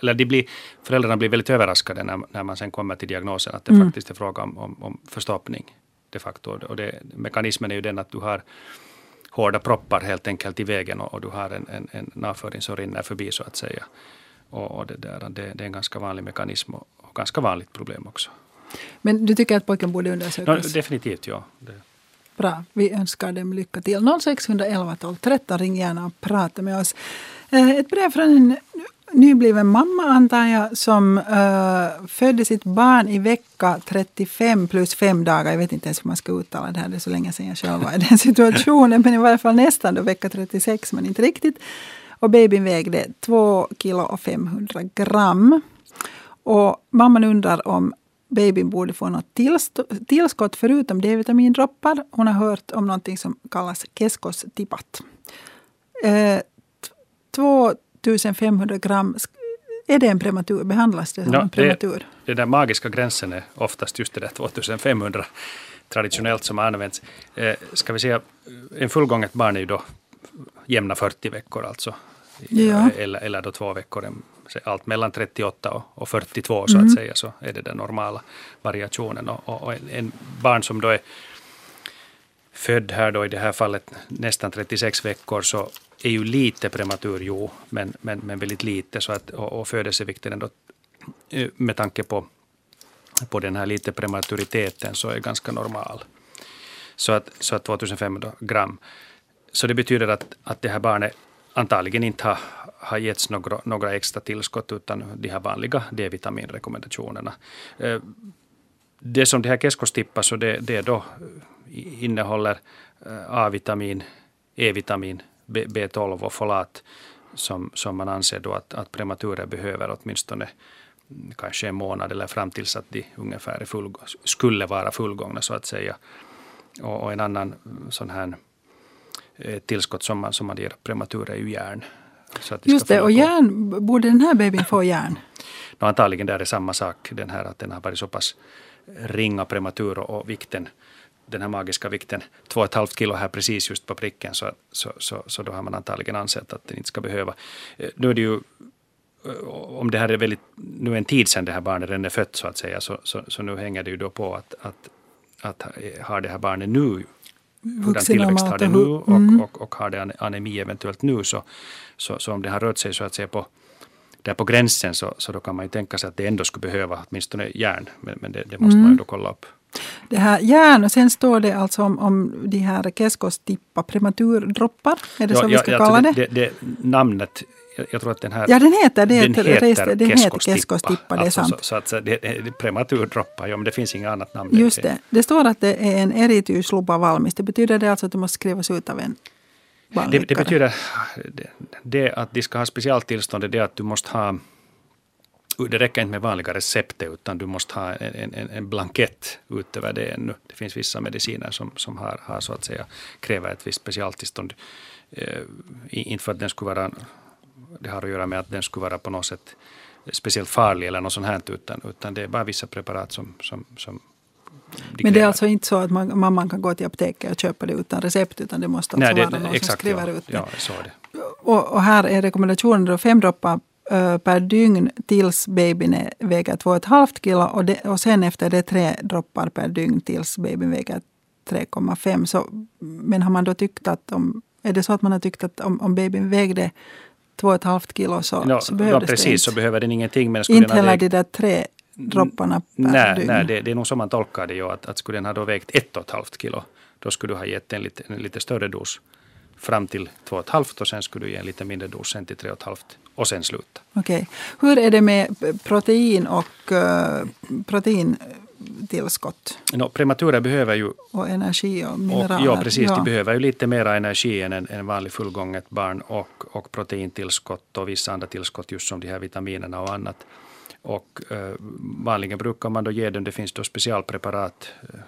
[SPEAKER 2] eller de blir, föräldrarna blir väldigt överraskade när, när man sen kommer till diagnosen att det mm. faktiskt är fråga om, om, om förstoppning de facto. Och det, mekanismen är ju den att du har hårda proppar helt enkelt i vägen och, och du har en, en, en avföring som rinner förbi så att säga. Och, och det, där, det, det, är en ganska vanlig mekanism och, och ganska vanligt problem också.
[SPEAKER 1] Men du tycker att pojken borde undersökas?
[SPEAKER 2] No, definitivt, ja. Det.
[SPEAKER 1] Bra, vi önskar dem lycka till. 0611 12 13, ring gärna och prata med oss. Eh, ett brev från en nybliven mamma antar jag som uh, födde sitt barn i vecka 35 plus 5 dagar. Jag vet inte ens hur man ska uttala det här. Det är så länge sedan jag själv var i den (laughs) situationen. Men i varje fall nästan då vecka 36 men inte riktigt. Och babyn vägde 2 kilo och 500 gram. Och mamman undrar om babyn borde få något tillskott förutom D-vitamindroppar. Hon har hört om något som kallas keskostipat. Eh, 2500 gram är det en prematur? Behandlas det som
[SPEAKER 2] Ja,
[SPEAKER 1] en prematur?
[SPEAKER 2] Det, där magiska gränsen är oftast just det där 2500 traditionellt som har använts. Eh, ska vi säga, en fullgånget barn är ju då jämna 40 veckor alltså.
[SPEAKER 1] Ja.
[SPEAKER 2] Eller, eller då två veckor. Allt mellan 38 och, och 42 så
[SPEAKER 1] Mm.
[SPEAKER 2] att säga så är det den normala variationen. Och, och, och en, en barn som då är född här då i det här fallet nästan 36 veckor så är ju lite prematur, jo, men, men, men väldigt lite. Så att, och, och födelsevikten ändå eh, med tanke på, på den här lite prematuriteten så är ganska normal. Så att, så att 2500 gram. Så det betyder att, att det här barnet antagligen inte har, har getts några, några extra tillskott utan de här vanliga D-vitaminrekommendationerna. Eh, det som det här keskostippas så det, det då innehåller eh, A-vitamin, E-vitamin, B12 och folat som, som man anser då att, att prematurer behöver åtminstone mm, kanske en månad eller fram tills att de ungefär är full, skulle vara fullgångna så att säga. Och, och en annan sån här tillskott som man, som man ger prematurer är ju järn. Så att de
[SPEAKER 1] Just det, och järn, borde den här babyn få järn?
[SPEAKER 2] No, antagligen där är samma sak, den här att den har varit så pass ringa prematur och, och vikten, den här magiska vikten, två och ett halvt kilo här precis just på pricken, så, så, så, så då har man antagligen ansett att den inte ska behöva. Eh, Nu är det ju, eh, om det här är väldigt, nu en tid sedan det här barnet redan är fött så att säga, så, så, så nu hänger det ju då på att, att, att eh, har det här barnet nu hurdan tillväxt har det
[SPEAKER 1] och
[SPEAKER 2] nu och,
[SPEAKER 1] mm.
[SPEAKER 2] och, och har det ane- anemi eventuellt nu så, så, så om det har rört sig så att säga på där på gränsen så, så då kan man ju tänka sig att det ändå skulle behöva åtminstone järn. Men, men det, det måste
[SPEAKER 1] Mm.
[SPEAKER 2] man ju då kolla upp.
[SPEAKER 1] Det här järn, och sen står det alltså om, om de här keskostippa prematurdroppar. Är det så vi ska
[SPEAKER 2] ja,
[SPEAKER 1] kalla
[SPEAKER 2] alltså
[SPEAKER 1] det?
[SPEAKER 2] det, det, namnet, jag, tror att den här...
[SPEAKER 1] Ja, den heter det.
[SPEAKER 2] den
[SPEAKER 1] heter, den heter
[SPEAKER 2] keskostippa.
[SPEAKER 1] det är
[SPEAKER 2] alltså,
[SPEAKER 1] sant.
[SPEAKER 2] Så, så att så det, det, prematurdroppar, ja men det finns inget annat namn.
[SPEAKER 1] Just det. Det står att det är en erythroslupa valmis. Det betyder det alltså att det måste skrivas ut av en
[SPEAKER 2] Det, det betyder det, det att de ska ha specialtillstånd, det är att du måste ha det räcker inte med vanliga recept utan du måste ha en, en, en blankett utöver det ännu. Det finns vissa mediciner som, som har, har så att säga kräver ett visst specialtillstånd. Eh, inte för att den skulle vara, det har att göra med att den skulle vara på något sätt speciellt farlig eller något sånt här utan, utan det är bara vissa preparat som, som, som de
[SPEAKER 1] Men det är alltså inte så att man, mamman kan gå till apoteket och köpa det utan recept utan det måste alltså
[SPEAKER 2] Nej,
[SPEAKER 1] vara
[SPEAKER 2] det,
[SPEAKER 1] någon
[SPEAKER 2] exakt,
[SPEAKER 1] som skriver
[SPEAKER 2] ja,
[SPEAKER 1] ut det.
[SPEAKER 2] Ja, så är det.
[SPEAKER 1] Och, och här är rekommendationen då fem droppar eh, per dygn tills babyn väger 2,5 kilo och, det, och sen efter det tre droppar per dygn tills babyn väger 3,5. Så, men har man då tyckt att om, är det så att man har tyckt att om, om babyn vägde 2,5 kilo så,
[SPEAKER 2] Ja,
[SPEAKER 1] så behövdes det
[SPEAKER 2] precis,
[SPEAKER 1] inte.
[SPEAKER 2] så behöver den ingenting. Men
[SPEAKER 1] inte heller
[SPEAKER 2] vägt-
[SPEAKER 1] de där tre dropparna per
[SPEAKER 2] Nej,
[SPEAKER 1] dygn.
[SPEAKER 2] nej det, det är nog så man tolkar det ju. Att, att skulle den ha då vägt ett och ett halvt kilo, då skulle du ha gett en lite, en lite större dos fram till två och ett halvt och sen skulle du ge en lite mindre dos sen till tre och ett halvt och sen sluta.
[SPEAKER 1] Okej. Hur är det med protein och uh, proteintillskott
[SPEAKER 2] No, prematurer behöver ju,
[SPEAKER 1] och energi och
[SPEAKER 2] och,
[SPEAKER 1] mineraler?
[SPEAKER 2] ja precis, de behöver ju lite mer energi än en, en vanlig fullgånget barn och, och proteintillskott och vissa andra tillskott just som de här vitaminerna och annat. Och eh, vanligen brukar man då ge dem, det finns då specialpreparat, eh,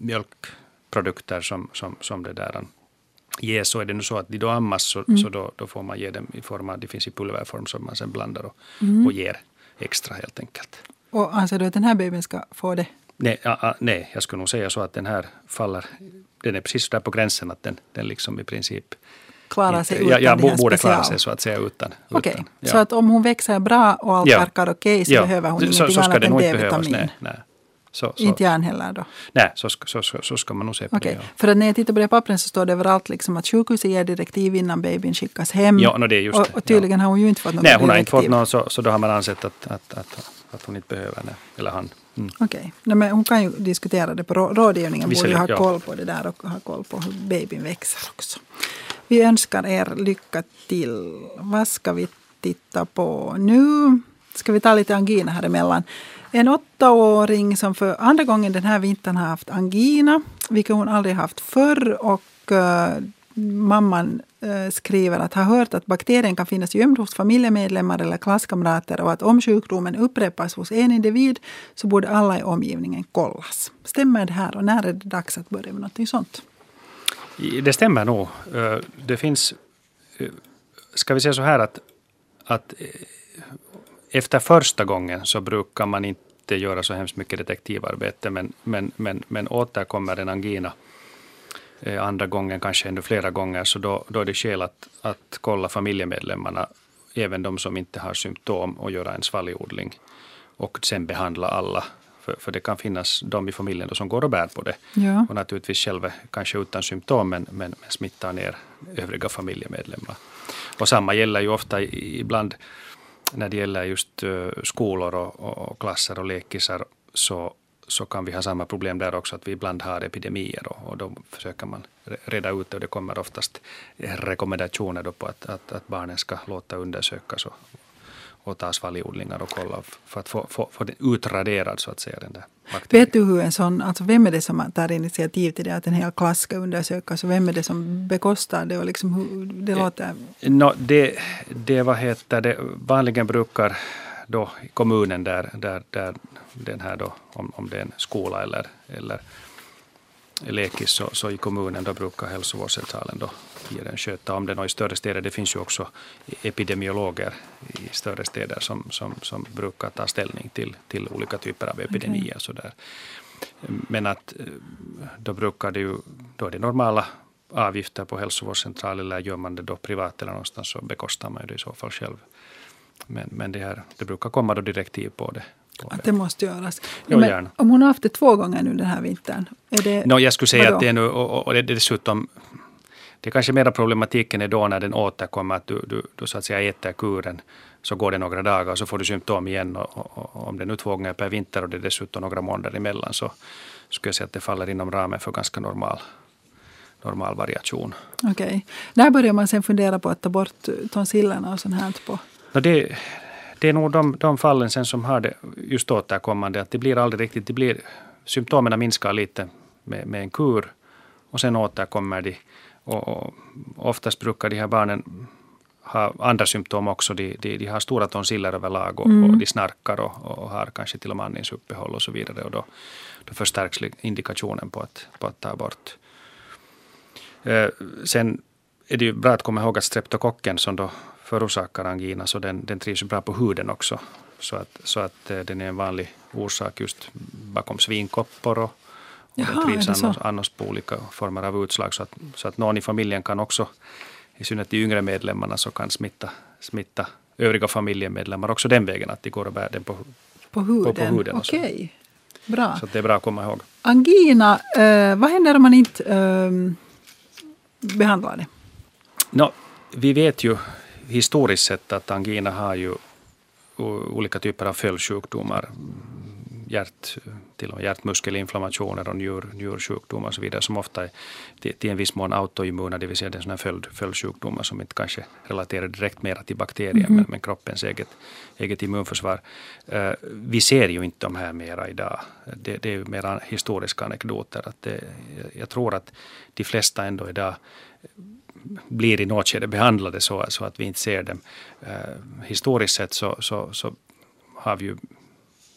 [SPEAKER 2] mjölkprodukter som, som, som det där ges. Så är det nu så att de då ammas så,
[SPEAKER 1] Mm.
[SPEAKER 2] så då, då får man ge dem i form av, det finns i pulverform som man sen blandar och,
[SPEAKER 1] Mm.
[SPEAKER 2] och ger extra helt enkelt.
[SPEAKER 1] Och anser du att den här babyn ska få det?
[SPEAKER 2] Nej, a, a, nej, jag skulle nog säga så att den här faller, den är precis där på gränsen att den, den liksom i princip
[SPEAKER 1] Klara sig utan
[SPEAKER 2] ja, ja, borde klara sig så att säga utan.
[SPEAKER 1] Okej,
[SPEAKER 2] utan ja.
[SPEAKER 1] så att om hon växer bra och allt
[SPEAKER 2] Ja.
[SPEAKER 1] verkar okej så
[SPEAKER 2] Ja,
[SPEAKER 1] behöver hon
[SPEAKER 2] så,
[SPEAKER 1] ingenting
[SPEAKER 2] så
[SPEAKER 1] annat än. D-vitamin?
[SPEAKER 2] Nej, nej. Så, så,
[SPEAKER 1] Inte järn heller då?
[SPEAKER 2] nej så, ska- så, så, så ska man nog se på
[SPEAKER 1] Okej,
[SPEAKER 2] det. Ja.
[SPEAKER 1] för att när jag tittar på det pappren så står det överallt liksom att sjukhuset ger direktiv innan babyn skickas hem.
[SPEAKER 2] Ja, no, det är just
[SPEAKER 1] och, och tydligen har hon ju inte fått något
[SPEAKER 2] Nej, hon har inte
[SPEAKER 1] direktiv.
[SPEAKER 2] fått något, så, så då har man ansett att, att, att, att hon inte behöver det. Eller han. Mm.
[SPEAKER 1] Okej, Nej, men hon kan ju diskutera det på rå- rådgivningen. Borde ju ha
[SPEAKER 2] ja.
[SPEAKER 1] koll på det där och ha koll på hur babyn växer också. Vi önskar er lycka till. Vad ska vi titta på nu? Ska vi ta lite angina här emellan? En åttaåring som för andra gången den här vintern har haft angina, vilket hon aldrig haft förr. Och eh, mamman eh, skriver att ha hört att bakterien kan finnas gömd hos familjemedlemmar eller klasskamrater och att om sjukdomen upprepas hos en individ så borde alla i omgivningen kollas. Stämmer det här och när är det dags att börja med något sånt?
[SPEAKER 2] Det stämmer nog. Eh, det finns, eh, ska vi säga så här att, att efter första gången så brukar man inte göra så hemskt mycket detektivarbete, men, men, men, men återkommer en angina andra gången, kanske ännu flera gånger, så då, då är det skäl att, att kolla familjemedlemmarna, även de som inte har symptom, och göra en svalgjordling. Och sen behandla alla för, för det kan finnas de i familjen som går och bär på det. Ja. Och naturligtvis själva kanske utan symptom men, men, men smittar ner övriga familjemedlemmar. Och samma gäller ju ofta ibland när det gäller just uh, skolor och, och, klasser och lekisar så, så kan vi ha samma problem där också, att vi ibland har epidemier och, och då försöker man reda ut det och det kommer oftast rekommendationer då på att, att, att barnen ska låta undersökas och, och ta svalgodlingar och kolla för att få, få, få den utraderad så att säga. Den där
[SPEAKER 1] bakterien. Vet du hur en sån, alltså vem är det som tar initiativ till det att en hel klass ska undersökas och vem är det som bekostar det och liksom hur det eh, låter?
[SPEAKER 2] No, det, det, vad heter det, vanligen brukar då kommunen där, där, där den här då, om, om det är en skola eller, eller lekis så, så i kommunen då brukar hälsovårdscentralen då ge den sköta om den. Och i större städer det finns ju också epidemiologer i större städer som, som, som brukar ta ställning till, till olika typer av epidemier. Okay. Så där. Men att eh, då brukar det ju, då är det normala avgifter på hälsovårdscentral eller gör man det då privat eller någonstans så bekostar man det i så fall själv. Men, men det, här, det brukar komma då direktiv på det.
[SPEAKER 1] Att det måste göras.
[SPEAKER 2] Jo, Men
[SPEAKER 1] om hon har haft det två gånger nu den här vintern. Är det,
[SPEAKER 2] no, jag skulle säga vadå? att det är nu, och, och det är dessutom det är kanske mera problematiken är då när den återkommer, att du, du, du så att säga äter kuren, så går det några dagar och så får du symptom igen. Och, och, och om det är nu två gånger per vinter och det är dessutom några månader emellan så skulle jag säga att det faller inom ramen för ganska normal, normal variation.
[SPEAKER 1] Okej. Okay. När börjar man sen fundera på att ta bort tonsillerna och sånt här? På?
[SPEAKER 2] Det, det är nog de, de fallen sen som har det just återkommande, att det blir aldrig riktigt, det blir, symptomen minskar lite med, med en kur och sen återkommer de. Och, och oftast brukar de här barnen ha andra symptom också. De, de, de har stora tonsiller överlag och, mm. och de snarkar och, och, har kanske till och med andningsuppehåll och så vidare. Och då, då förstärks indikationen på att, på att ta bort. Eh, sen är det ju bra att komma ihåg att streptokocken som då förorsakar angina, så den, den trivs bra på huden också. Så att, så att eh, den är en vanlig orsak just bakom svinkoppor och, och Jaha, den trivs annars, annars på olika former av utslag. Så att, så att någon i familjen kan också, i synnerhet de yngre medlemmarna, så kan smitta, smitta övriga familjemedlemmar också den vägen, att de går och bär den på,
[SPEAKER 1] på huden. På, på huden Okej, okay. bra.
[SPEAKER 2] Så det är bra att komma ihåg.
[SPEAKER 1] Angina, eh, vad händer om man inte eh, behandlar det?
[SPEAKER 2] No, vi vet ju historiskt sett att angina har ju olika typer av följdsjukdomar. Hjärt, till och med hjärtmuskelinflammationer och njur, njursjukdomar och så vidare som ofta är till, till en viss mån autoimmuna, det vill säga det är sådana följd, följdsjukdomar som inte kanske relaterar direkt mera till bakterier mm. men, men, kroppens eget, eget immunförsvar. Uh, vi ser ju inte de här mera idag. Det, det är mera historiska anekdoter. Att det, jag tror att de flesta ändå idag blir i något skede behandlade så, så att vi inte ser dem. Uh, historiskt sett så, så, så har vi ju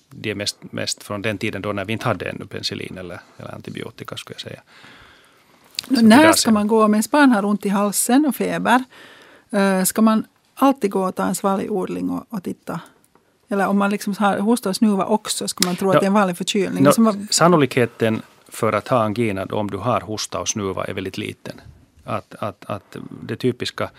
[SPEAKER 2] det mest, mest från den tiden då när vi inte hade ännu penicillin eller, eller antibiotika skulle jag säga.
[SPEAKER 1] Så när ska man gå, om ens barn har ont i halsen och feber, uh, ska man alltid gå och ta en svalgodling och, och titta? Eller om man liksom har hosta och snuva också, ska man tro no, att det är en vanlig förkylning?
[SPEAKER 2] No, sannolikheten för att ha angina om du har hosta och snuva är väldigt liten att, att, att det typiska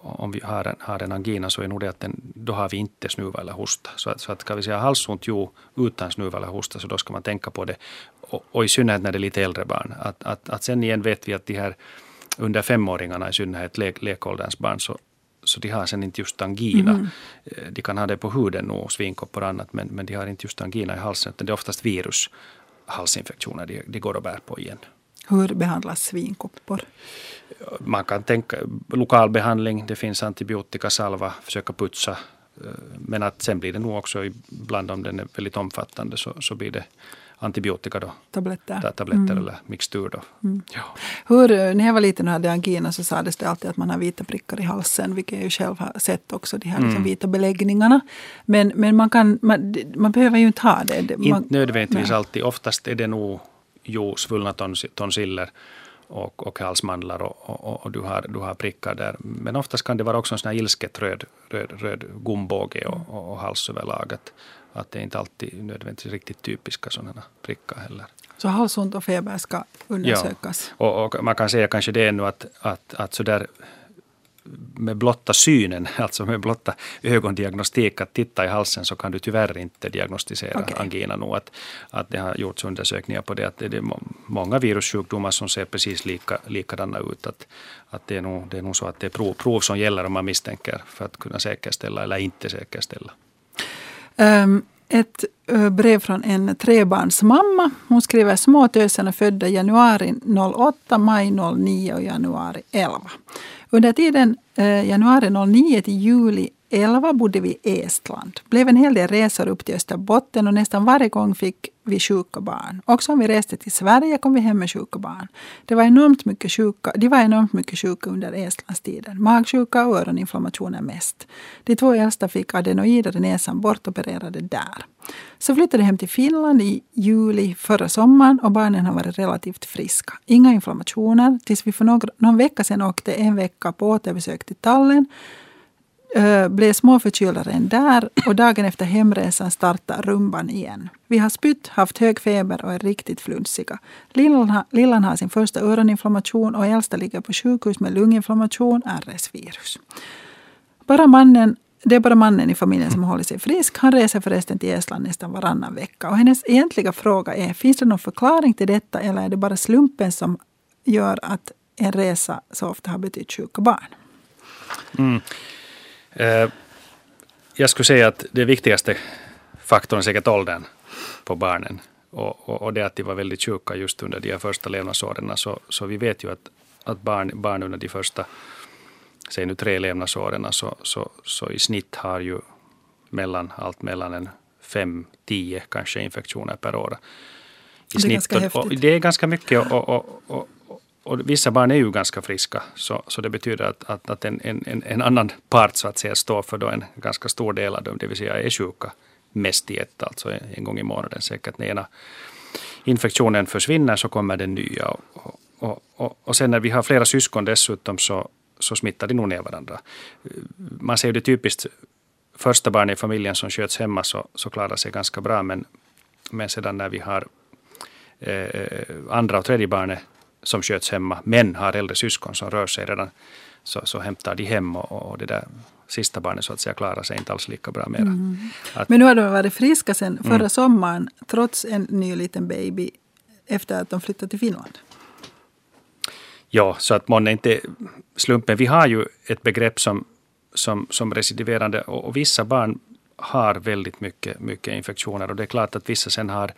[SPEAKER 2] om vi har en, har en angina så är nog det att den, då har vi inte snuva eller hosta. Så att, så att ska vi säga halsont jo utan snuva eller hosta så då ska man tänka på det. Och, och i synnerhet när det är lite äldre barn. Att, att, att sen igen vet vi att de här under femåringarna i synnerhet lek, lekålderns barn så, så de har sen inte just angina. Mm. De kan ha det på huden och svinkoppor och annat men, men de har inte just angina i halsen utan det är oftast virus halsinfektioner de, de går och bär på igen.
[SPEAKER 1] Hur behandlas svinkoppor?
[SPEAKER 2] Man kan tänka lokalbehandling, det finns antibiotikasalva, försöka putsa. Eh, men att sen blir det nog också ibland om den är väldigt omfattande så, så blir det antibiotika då.
[SPEAKER 1] Tabletter.
[SPEAKER 2] tabletter mm. eller mixtur då. Mm.
[SPEAKER 1] Ja. Hur, eh, när jag var liten och hade angina så sades det alltid att man har vita prickar i halsen, vilket jag ju själv har sett också, de här liksom mm. vita beläggningarna. Men, men man, kan, man, man behöver ju inte ha det.
[SPEAKER 2] Man, inte nödvändigtvis nej. alltid, oftast är det nog jo, svullna tons, tonsiller. och, och halsmandlar och, och, och, du, har, du har prickar där. Men oftast kan det vara också en sån här ilsket röd, röd, röd gumbåge och, och, och hals överlag. Att, att det är inte alltid nödvändigtvis riktigt typiska sådana prickar heller.
[SPEAKER 1] Så halsont och feber ska undersökas?
[SPEAKER 2] Ja, och, och, man kan säga kanske det ännu att, att, att så där med blotta synen, (laughs) alltså med blotta ögondiagnostik, att titta i halsen så kan du tyvärr inte diagnostisera okay. angina nu. Att, att det har gjorts undersökningar på det, att det är många virussjukdomar som ser precis lika, likadana ut. Att, att det, är nog, det är nog så att det är prov, prov som gäller om man misstänker för att kunna säkerställa eller inte säkerställa.
[SPEAKER 1] Um, ett brev från en trebarnsmamma. Hon skriver små tösen födda januari 08, maj 09 och januari 11. Under tiden eh, januari 09 till juli 2011 bodde vi i Estland. blev en hel del resor upp till Österbotten och nästan varje gång fick vi sjuka barn. Också om vi reste till Sverige kom vi hem med sjuka barn. Det var enormt mycket sjuka, de var enormt mycket sjuka under Estlandstiden. Magsjuka och öroninflammationer mest. De två äldsta fick adenoider i näsan bortopererade där. Så flyttade hem till Finland i juli förra sommaren och barnen har varit relativt friska. Inga inflammationer tills vi för någon, någon vecka sedan åkte en vecka på återbesök till Tallinn Eh, blev småförkylda redan där och dagen efter hemresan startade rumban igen. Vi har spytt, haft hög feber och är riktigt flunsiga. Lillan, Lillan har sin första öroninflammation och äldsta ligger på sjukhus med lunginflammation, RS-virus. Bara mannen det är bara mannen i familjen som håller sig frisk. Han reser förresten till Estland nästan varannan vecka. Och hennes egentliga fråga är, finns det någon förklaring till detta eller är det bara slumpen som gör att en resa så ofta har betytt sjuka barn?
[SPEAKER 2] Mm. Eh, jag skulle säga att det viktigaste faktorn är säkert åldern på barnen. Och, och, och det att de var väldigt sjuka just under de första levnadsåren. Så, så vi vet ju att, att barn, barn under de första säg nu tre levnadsåren så, så, så i snitt har ju mellan, allt mellan en fem, tio kanske infektioner per år.
[SPEAKER 1] I det är ganska häftigt.
[SPEAKER 2] Och, det är ganska mycket och, och, och, och vissa barn är ju ganska friska, så, så det betyder att, att, att en, en, en annan part så att säga står för då en ganska stor del av dem, det vill säga är sjuka mest i ett, alltså en gång i månaden säkert. När ena infektionen försvinner så kommer den nya. Och, och, och, och sen när vi har flera syskon dessutom så, så smittar de nog ner varandra. Man ser ju det typiskt, första barnet i familjen som sköts hemma så, så klarar sig ganska bra, men, men sedan när vi har eh, eh andra och tredje barnet som sköts hemma, men har äldre syskon som rör sig redan, så, så hämtar de hem och, och det där sista barnet så att säga klarar sig inte alls lika bra mera. Mm.
[SPEAKER 1] Att, men nu har de varit friska sen förra mm. sommaren, trots en ny liten baby, efter att de flyttade till Finland.
[SPEAKER 2] Ja, så att månne inte slumpen. Vi har ju ett begrepp som, som, som recidiverande och, och vissa barn har väldigt mycket, mycket infektioner och det är klart att vissa sen har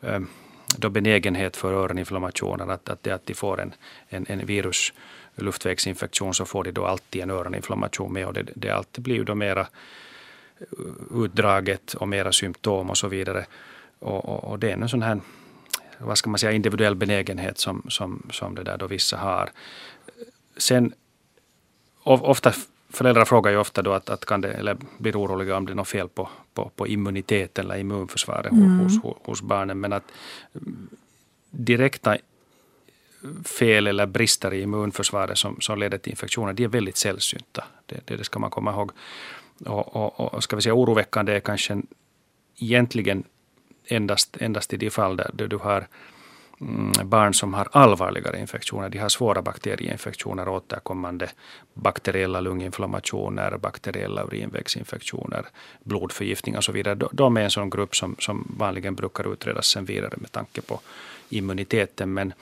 [SPEAKER 2] um, då benägenhet för öroninflammationer, att, att, det, att de får en, en, en virus luftvägsinfektion så får de då alltid en öroninflammation med och det, det alltid blir ju då mera eh, utdraget och mera symptom och så vidare. Och, och, och det är en sån här vad ska man säga, individuell benägenhet som, som, som det där då vissa har. Sen ofta föräldrar frågar ju ofta då att, att kan det, eller blir oroliga om det är något fel på, på, på immuniteten eller immunförsvaret mm. hos, hos, hos, barnen. Men att direkta fel eller brister i immunförsvaret som, som leder till infektioner, de är väldigt sällsynta. Det, det, det ska man komma ihåg. Och, och, och ska vi säga oroväckande är kanske egentligen endast, endast i de fall där du har Mm, Mm, barn som har allvarligare infektioner. De har svåra bakterieinfektioner, återkommande bakteriella lunginflammationer, bakteriella urinvägsinfektioner, blodförgiftning och så vidare. De är en sån grupp som, som vanligen brukar utredas sen vidare med tanke på immuniteten. Men,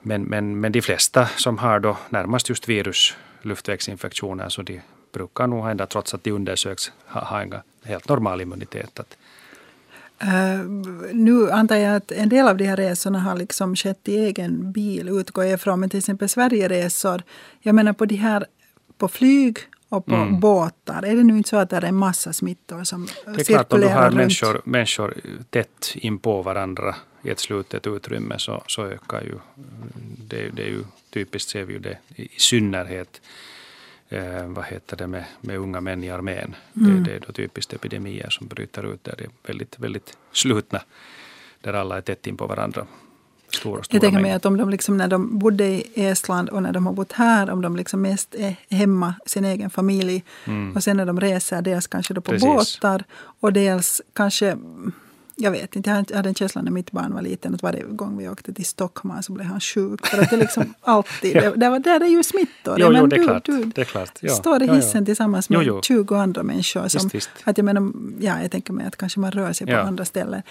[SPEAKER 2] men, men, men de flesta som har då närmast just virus, luftvägsinfektioner, så de brukar nog ändå, trots att de undersöks, ha, ha en helt normal immunitet. Att
[SPEAKER 1] Uh, nu antar jag att en del av de här resorna har liksom skett i egen bil, utgår jag ifrån. Men till exempel Sverigeresor, jag menar på de här på flyg och på mm. båtar. Är det nu inte så att det är en massa smittor som cirkulerar
[SPEAKER 2] Det är klart, om du har människor, människor tätt in på varandra i ett slutet utrymme så, så ökar ju det, det är ju typiskt ser vi ju det i synnerhet eh, vad heter det, med, med unga män i armén. Mm. Det, det, är då typiskt epidemier som bryter ut där det är väldigt, väldigt slutna, där alla är tätt in på varandra. stora, stora
[SPEAKER 1] Jag tänker mig att om de liksom när de bodde i Estland och när de har bott här, om de liksom mest är hemma, sin egen familj. Och sen när de reser, dels kanske då på
[SPEAKER 2] Mm. Precis.
[SPEAKER 1] båtar och dels kanske jag vet inte, jag hade- en känsla när mitt barn var liten att varje gång vi åkte till Stockholm så blev han sjuk. För att det liksom (laughs) alltid,
[SPEAKER 2] Ja.
[SPEAKER 1] det, det var, är ju smittor.
[SPEAKER 2] Jo, jo,
[SPEAKER 1] Men
[SPEAKER 2] det är
[SPEAKER 1] du-
[SPEAKER 2] klart.
[SPEAKER 1] du
[SPEAKER 2] Det är klart. Ja.
[SPEAKER 1] står i
[SPEAKER 2] Ja, ja.
[SPEAKER 1] hissen tillsammans med
[SPEAKER 2] Jo, jo.
[SPEAKER 1] 20 andra människor. Som,
[SPEAKER 2] Visst, visst.
[SPEAKER 1] Att jag, menar, ja, jag tänker mig att kanske man rör sig på andra ställen.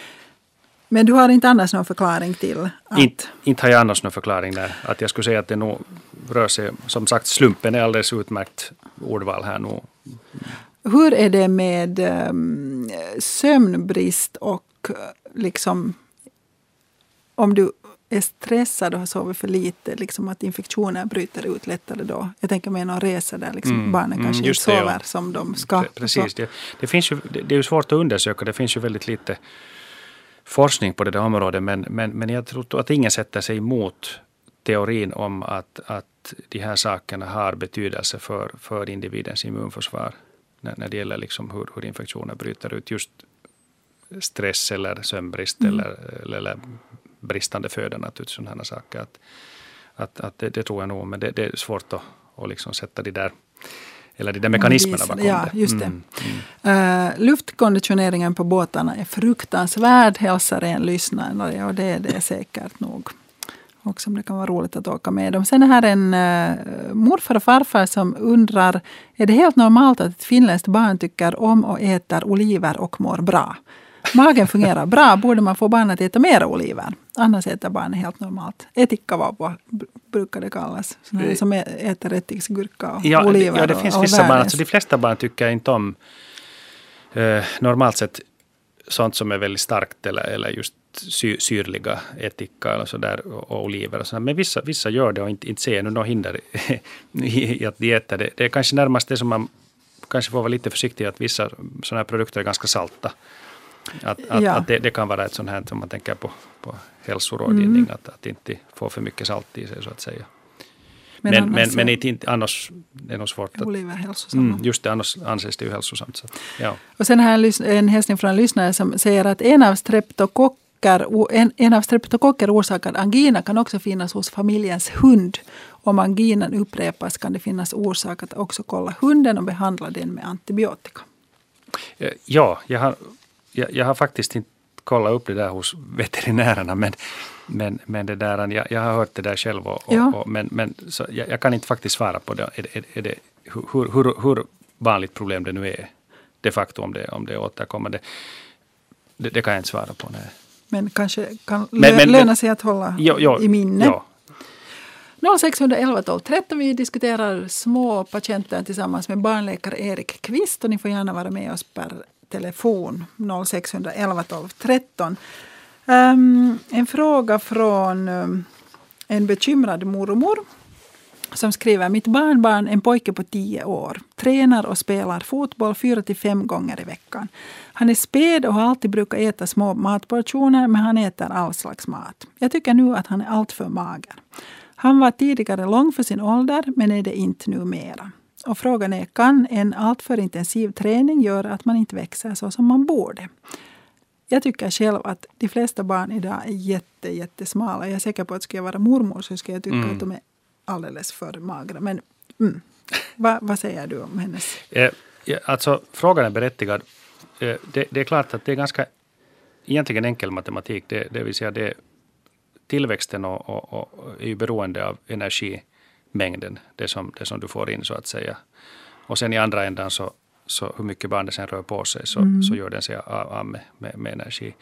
[SPEAKER 1] Men du har inte annars någon förklaring till att...
[SPEAKER 2] Inte, inte har jag annars någon förklaring där. Att jag skulle säga att det nog rör sig, som sagt slumpen är alldeles utmärkt ordval här nu.
[SPEAKER 1] Hur är det med um, sömnbrist och liksom om du är stressad och har sovit för lite, liksom att infektioner bryter ut lättare då? Jag tänker mig någon resa där liksom
[SPEAKER 2] Mm,
[SPEAKER 1] barnen
[SPEAKER 2] mm,
[SPEAKER 1] kanske inte
[SPEAKER 2] just det, ja.
[SPEAKER 1] sover som de ska.
[SPEAKER 2] Pre- Precis. Det, det, finns ju, det, det är ju svårt att undersöka. Det finns ju väldigt lite forskning på det där området. Men, men, men jag tror att ingen sätter sig emot teorin om att, att de här sakerna har betydelse för, för individens immunförsvar. När, när det gäller liksom hur, hur infektioner bryter ut. Just stress eller sömnbrist
[SPEAKER 1] Mm.
[SPEAKER 2] eller, eller, bristande föda naturligtvis. Sådana saker. Att, att, att det, det tror jag nog. Men det, det är svårt att, att liksom sätta de där eller de där mekanismerna bakom
[SPEAKER 1] Ja,
[SPEAKER 2] det.
[SPEAKER 1] just det.
[SPEAKER 2] Mm, mm.
[SPEAKER 1] Uh, luftkonditioneringen på båtarna är fruktansvärd, hälsar en lyssnare. Och det är det säkert nog. Och som det kan vara roligt att åka med dem. Sen är här en uh, morfar och farfar som undrar, är det helt normalt att ett finländskt barn tycker om och äter oliver och mår bra? Magen fungerar bra, borde man få barn att äta mer oliver? Annars äter barnen helt normalt. Etikavavva brukar det kallas. Här som äter ättiksgurka och
[SPEAKER 2] Ja,
[SPEAKER 1] oliver.
[SPEAKER 2] ja, det
[SPEAKER 1] och-
[SPEAKER 2] finns
[SPEAKER 1] och
[SPEAKER 2] vissa barn. Alltså, de flesta barn tycker inte om eh, normalt sett sånt som är väldigt starkt eller, eller just sy, syrliga ättika eller så där, och, och oliver. Och. Men vissa, vissa gör det och inte, inte ser jag något hinder (laughs) i att de äter det. Det är kanske närmast det som man kanske får vara lite försiktig att vissa sådana här produkter är ganska salta. Att, att,
[SPEAKER 1] Ja.
[SPEAKER 2] att det, det kan vara ett sånt här som man tänker på, på hälsorådgivning,
[SPEAKER 1] Mm.
[SPEAKER 2] att, att inte få för mycket salt i sig så att säga.
[SPEAKER 1] Men,
[SPEAKER 2] Men,
[SPEAKER 1] annars
[SPEAKER 2] men, men inte, annars det är nog svårt att...
[SPEAKER 1] oliver hälsosamma.
[SPEAKER 2] Mm, just det, annars anses det ju hälsosamt. Så, ja.
[SPEAKER 1] Och sen en lys- en hälsning från en lyssnare som säger att en av streptokocker, o- en, en av streptokocker orsakad angina kan också finnas hos familjens hund. Om anginan upprepas kan det finnas orsak att också kolla hunden och behandla den med antibiotika.
[SPEAKER 2] Eh, ja, jag har, jag, jag har faktiskt inte kollat upp det där hos veterinärerna, men, men, men det där, jag, jag har hört det där själv. Och,
[SPEAKER 1] Ja.
[SPEAKER 2] och, men men så jag, jag kan inte faktiskt svara på det. Är, är, är det hur, hur, hur vanligt problem det nu är, de facto om det, om det återkommer. Det, det kan jag inte svara på. Nej.
[SPEAKER 1] Men kanske kan
[SPEAKER 2] Men- men-
[SPEAKER 1] löna
[SPEAKER 2] men-
[SPEAKER 1] sig att hålla
[SPEAKER 2] Jo, jo,
[SPEAKER 1] i minne.
[SPEAKER 2] Ja,
[SPEAKER 1] 0611 12 13. Vi diskuterar små patienter tillsammans med barnläkare Erik Kvist. Och ni får gärna vara med oss per telefon 0611 12 13. Um, en fråga från um, en bekymrad mormor som skriver Mitt barnbarn, en pojke på 10 år, tränar och spelar fotboll fyra till fem gånger i veckan. Han är späd och har alltid brukat äta små matportioner men han äter all slags mat. Jag tycker nu att han är alltför mager. Han var tidigare lång för sin ålder men är det inte numera. Och frågan är, kan en alltför intensiv träning göra att man inte växer så som man borde? Jag tycker själv att de flesta barn idag är jätte, jättesmala. Jag är säker på att skulle jag vara mormor så skulle jag tycka
[SPEAKER 2] Mm.
[SPEAKER 1] att de är alldeles för magra. Men mm. Va, vad säger du om hennes?
[SPEAKER 2] Eh, alltså, frågan är berättigad. Eh, det, det är klart att det är ganska egentligen enkel matematik. Det, det vill säga det, tillväxten och, och, och är ju beroende av energimängden, det som, det som du får in så att säga. Och sen i andra ändan så, så hur mycket barnet sen rör på sig så,
[SPEAKER 1] Mm.
[SPEAKER 2] så gör den sig av, av med, med, med energi.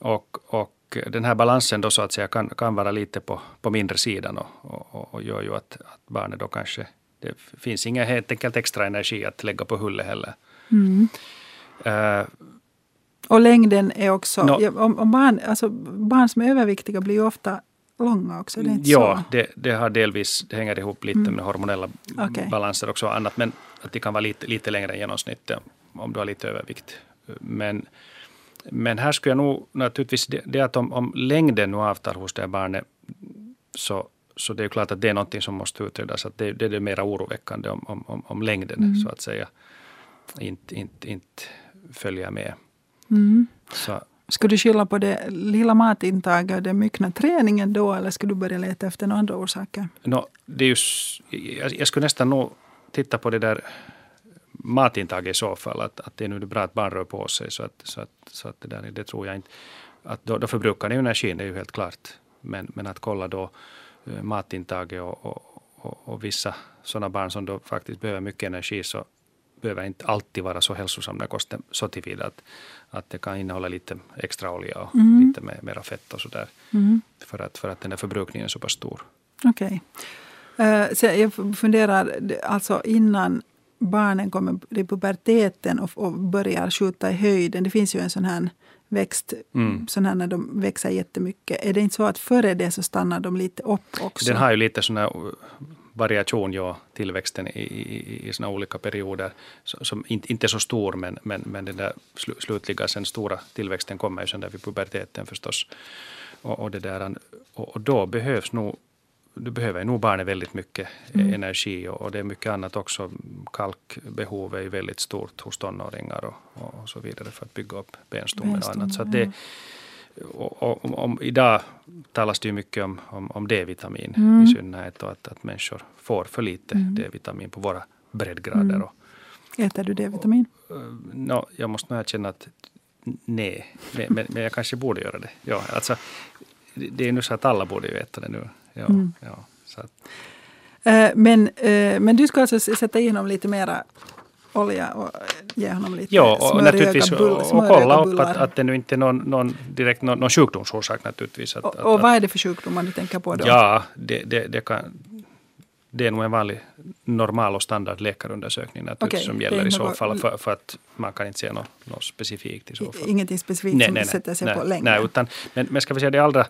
[SPEAKER 2] Och, och den här balansen då så att säga kan, kan vara lite på, på mindre sidan och, och, och- gör ju att, att barnet då kanske, det finns ingen helt enkelt extra energi att lägga på hullet heller.
[SPEAKER 1] Mm.
[SPEAKER 2] Eh,
[SPEAKER 1] Och längden är också... Ja, om, om barn, alltså, barn som är överviktiga blir ju ofta långa också. Det är inte
[SPEAKER 2] ja,
[SPEAKER 1] så.
[SPEAKER 2] det, det har delvis, det hänger ihop lite
[SPEAKER 1] Mm.
[SPEAKER 2] med hormonella
[SPEAKER 1] Okej.
[SPEAKER 2] balanser också och annat, men att det kan vara lite, lite längre än genomsnittet om du har lite övervikt. Men, men här skulle jag nog naturligtvis, det, det att om, om längden nu avtar hos det här barnet, så, så det är ju klart att det är någonting som måste utredas. Att det, det är det mera oroväckande om, om, om, om längden,
[SPEAKER 1] Mm.
[SPEAKER 2] så att säga, inte, inte, inte följer med.
[SPEAKER 1] Mm.
[SPEAKER 2] Så,
[SPEAKER 1] skulle du skylla på det lilla matintaget och den myckna träningen då eller skulle du börja leta efter några andra orsaker?
[SPEAKER 2] No, det är just, jag, jag skulle nästan nog titta på det där matintaget i så fall. Att, att det är nu bra att barn rör på sig. Så att, så att, så att det, där, det tror jag inte. Att då, då förbrukar ni energin, det är ju helt klart. Men, men att kolla då eh, matintaget och, och, och, och, vissa sådana barn som då faktiskt behöver mycket energi så behöver inte alltid vara så hälsosam den kosten så tillvida att, att det kan innehålla lite extra olja och mm. lite mer, mera fett och sådär. Mm. För, att, för att den där förbrukningen är så pass stor.
[SPEAKER 1] Okej. Okay. Uh, jag funderar, alltså innan barnen kommer i puberteten och, och börjar skjuta i höjden. Det finns ju en sån här växt, mm. sån här när de växer jättemycket. Är det inte så att före det så stannar de lite upp också?
[SPEAKER 2] Den har ju lite sån här variation, ja, tillväxten i, i, i såna olika perioder. Som inte, inte är så stor, men, men, men den där slutliga, sen stora tillväxten kommer ju sen där vid puberteten förstås. Och, och, det där, och, och då behövs nog du behöver nog barnet väldigt mycket mm. energi och, och, det är mycket annat också. Kalkbehovet är väldigt stort hos tonåringar och, och, så vidare för att bygga upp benstommen och annat. Så det, och, och, om, idag talas det ju mycket om, om, om D-vitamin mm. i synnerhet och att, att människor får för lite mm. D-vitamin på våra breddgrader. Mm.
[SPEAKER 1] Äter du D-vitamin?
[SPEAKER 2] No, jag måste nog erkänna att nej, nej men, men, jag kanske borde göra det. Ja, alltså, det är nu så att alla borde ju äta det nu. Ja, mm. ja, så att.
[SPEAKER 1] Eh, men, eh, men du ska alltså sätta i honom lite mera olja och ge honom lite
[SPEAKER 2] ja, och naturligtvis bull, och kolla upp att, att det nu inte är någon, någon direkt någon, någon sjukdomsorsak naturligtvis. Att,
[SPEAKER 1] och, och vad är det för sjukdomar du tänker på då?
[SPEAKER 2] Ja, det, det, det, kan, det är nog en vanlig normal och standard läkarundersökning naturligtvis okay, som gäller i så fall för, för, att man kan inte se något, något specifikt i så fall.
[SPEAKER 1] Ingenting specifikt nej, som nej, sätter sig
[SPEAKER 2] nej,
[SPEAKER 1] på länge?
[SPEAKER 2] Nej, utan, men, men ska vi säga det allra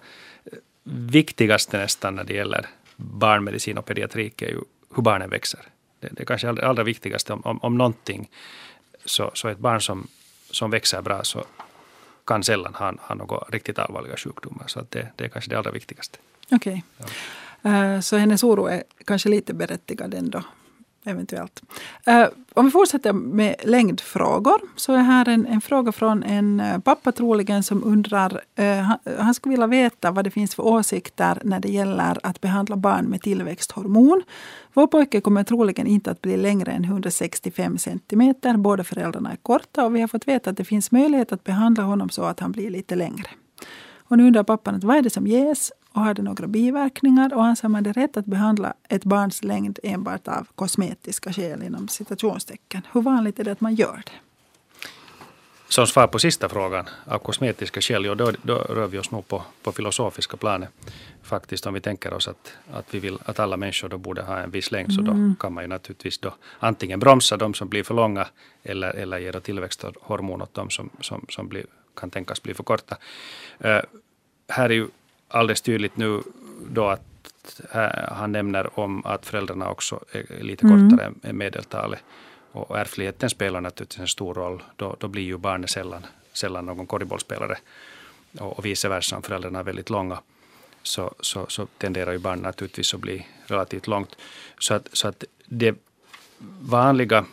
[SPEAKER 2] viktigaste nästan när det gäller barnmedicin och pediatrik är ju hur barnen växer. Det, det är kanske allra, allra viktigaste om, om, om någonting. Så, så ett barn som, som växer bra så kan sällan ha, ha några riktigt allvarliga sjukdomar. Så det, det är kanske det allra viktigaste.
[SPEAKER 1] Okej. Okay. Ja. Uh, så hennes oro är kanske lite berättigad ändå? Eventuellt. Uh, om vi fortsätter med längdfrågor så är här en, en fråga från en eh, pappa troligen som undrar, uh, han, han, skulle vilja veta vad det finns för åsikter när det gäller att behandla barn med tillväxthormon. Vår pojke kommer troligen inte att bli längre än 165 centimeter. Båda föräldrarna är korta och vi har fått veta att det finns möjlighet att behandla honom så att han blir lite längre. Och nu undrar pappan att vad är det som ges och har det några biverkningar? Och anser man det rätt att behandla ett barns längd enbart av kosmetiska skäl inom citationstecken? Hur vanligt är det att man gör det?
[SPEAKER 2] Som svar på sista frågan, av kosmetiska skäl, ja, då, då rör vi oss nog på, på filosofiska planet. Faktiskt om vi tänker oss att, att vi vill att alla människor då borde ha en viss längd, mm. så då mm. kan man ju naturligtvis då antingen bromsa de som blir för långa eller, eller ge tillväxthormon åt de som, som, som blir, kan tänkas bli för korta. Uh, här är ju alldeles tydligt nu då att han nämner om att föräldrarna också är lite mm. kortare än medeltalet. Och ärftligheten spelar naturligtvis en stor roll. Då, då blir ju barnet sällan, sällan någon korgbollspelare. Och, och vice versa, om föräldrarna är väldigt långa så, så, så tenderar ju barnet naturligtvis att bli relativt långt. Så att, så att det vanliga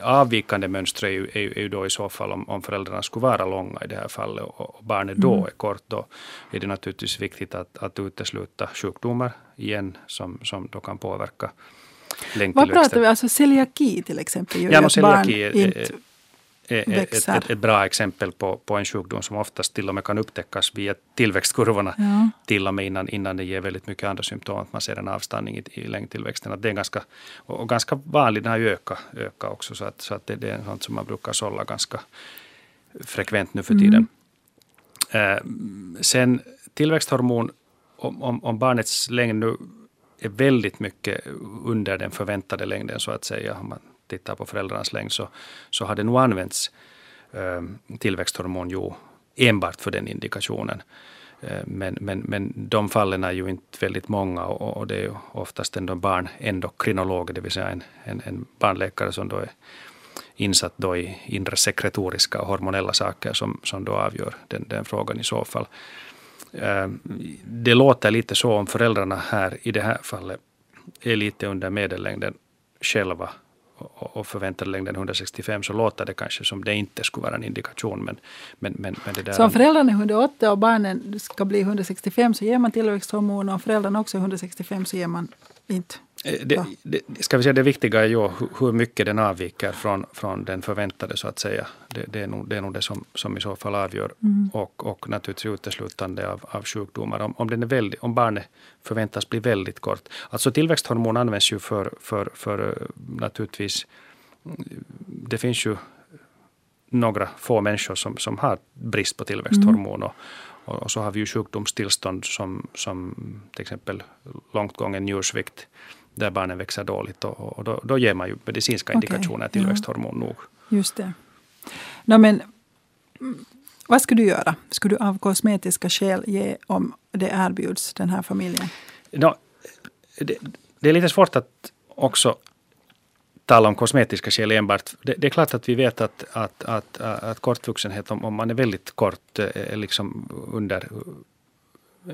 [SPEAKER 2] avvikande mönster är ju, är, ju, då i så fall om, om föräldrarna skulle vara långa i det här fallet och, och barnet då mm. är kort, då är det naturligtvis viktigt att, att utesluta sjukdomar igen som, som då kan påverka längdtillväxten.
[SPEAKER 1] Vad pratar vi, alltså celiaki till exempel?
[SPEAKER 2] Ja, no, celiaki är, är, är ett, ett, ett, bra exempel på, på en sjukdom som oftast till och med kan upptäckas via tillväxtkurvorna. Ja. Till och med innan, innan det ger väldigt mycket andra symptom. Att man ser en avstanning i, i längdtillväxten. Att det är ganska, och ganska vanligt, den har ju ökat, ökat också. Så att, så att det, det är sånt som man brukar sålla ganska frekvent nu för tiden. Mm. Eh, sen tillväxthormon, om, om, om barnets längd nu är väldigt mycket under den förväntade längden så att säga. Man tittar på föräldrarnas längd så, så har det nog använts eh, tillväxthormon jo enbart för den indikationen. Eh, men, men, men de fallen är ju inte väldigt många och, och det är ju oftast ändå barnendokrinologer, det vill säga en, en, en barnläkare som då är insatt då i inre sekretoriska och hormonella saker som, som då avgör den, den frågan i så fall. Eh, det låter lite så om föräldrarna här i det här fallet är lite under medellängden själva och, förväntade längden 165 så låter det kanske som det inte skulle vara en indikation. Men, men, men, men det där
[SPEAKER 1] så om föräldrarna är 180 och barnen ska bli 165 så ger man tillväxthormon och om föräldrarna också är 165 så ger man inte?
[SPEAKER 2] Eh, det, det, ska vi säga, det viktiga är ju hur mycket den avviker från, från den förväntade så att säga. Det, det, är, nog, det är nog det som, som i så fall avgör. Mm. Och, och naturligtvis uteslutande av, av sjukdomar. Om, om, den är väldigt, om barnet förväntas bli väldigt kort. Alltså tillväxthormon används ju för, för, för eh, naturligtvis, det finns ju några få människor som, som har brist på tillväxthormon. Mm. Och, och, så har vi ju sjukdomstillstånd som, som till exempel långt gången njursvikt där barnen växer dåligt och, och då, då, ger man ju medicinska indikationer, okay. tillväxthormon nog.
[SPEAKER 1] Just det. No, men, vad skulle du göra? Skulle du av kosmetiska skäl ge om det erbjuds den här familjen?
[SPEAKER 2] No, det, det är lite svårt att också tala om kosmetiska skäl enbart. Det, det, är klart att vi vet att, att, att, att kortvuxenhet, om, om man är väldigt kort, eh, liksom under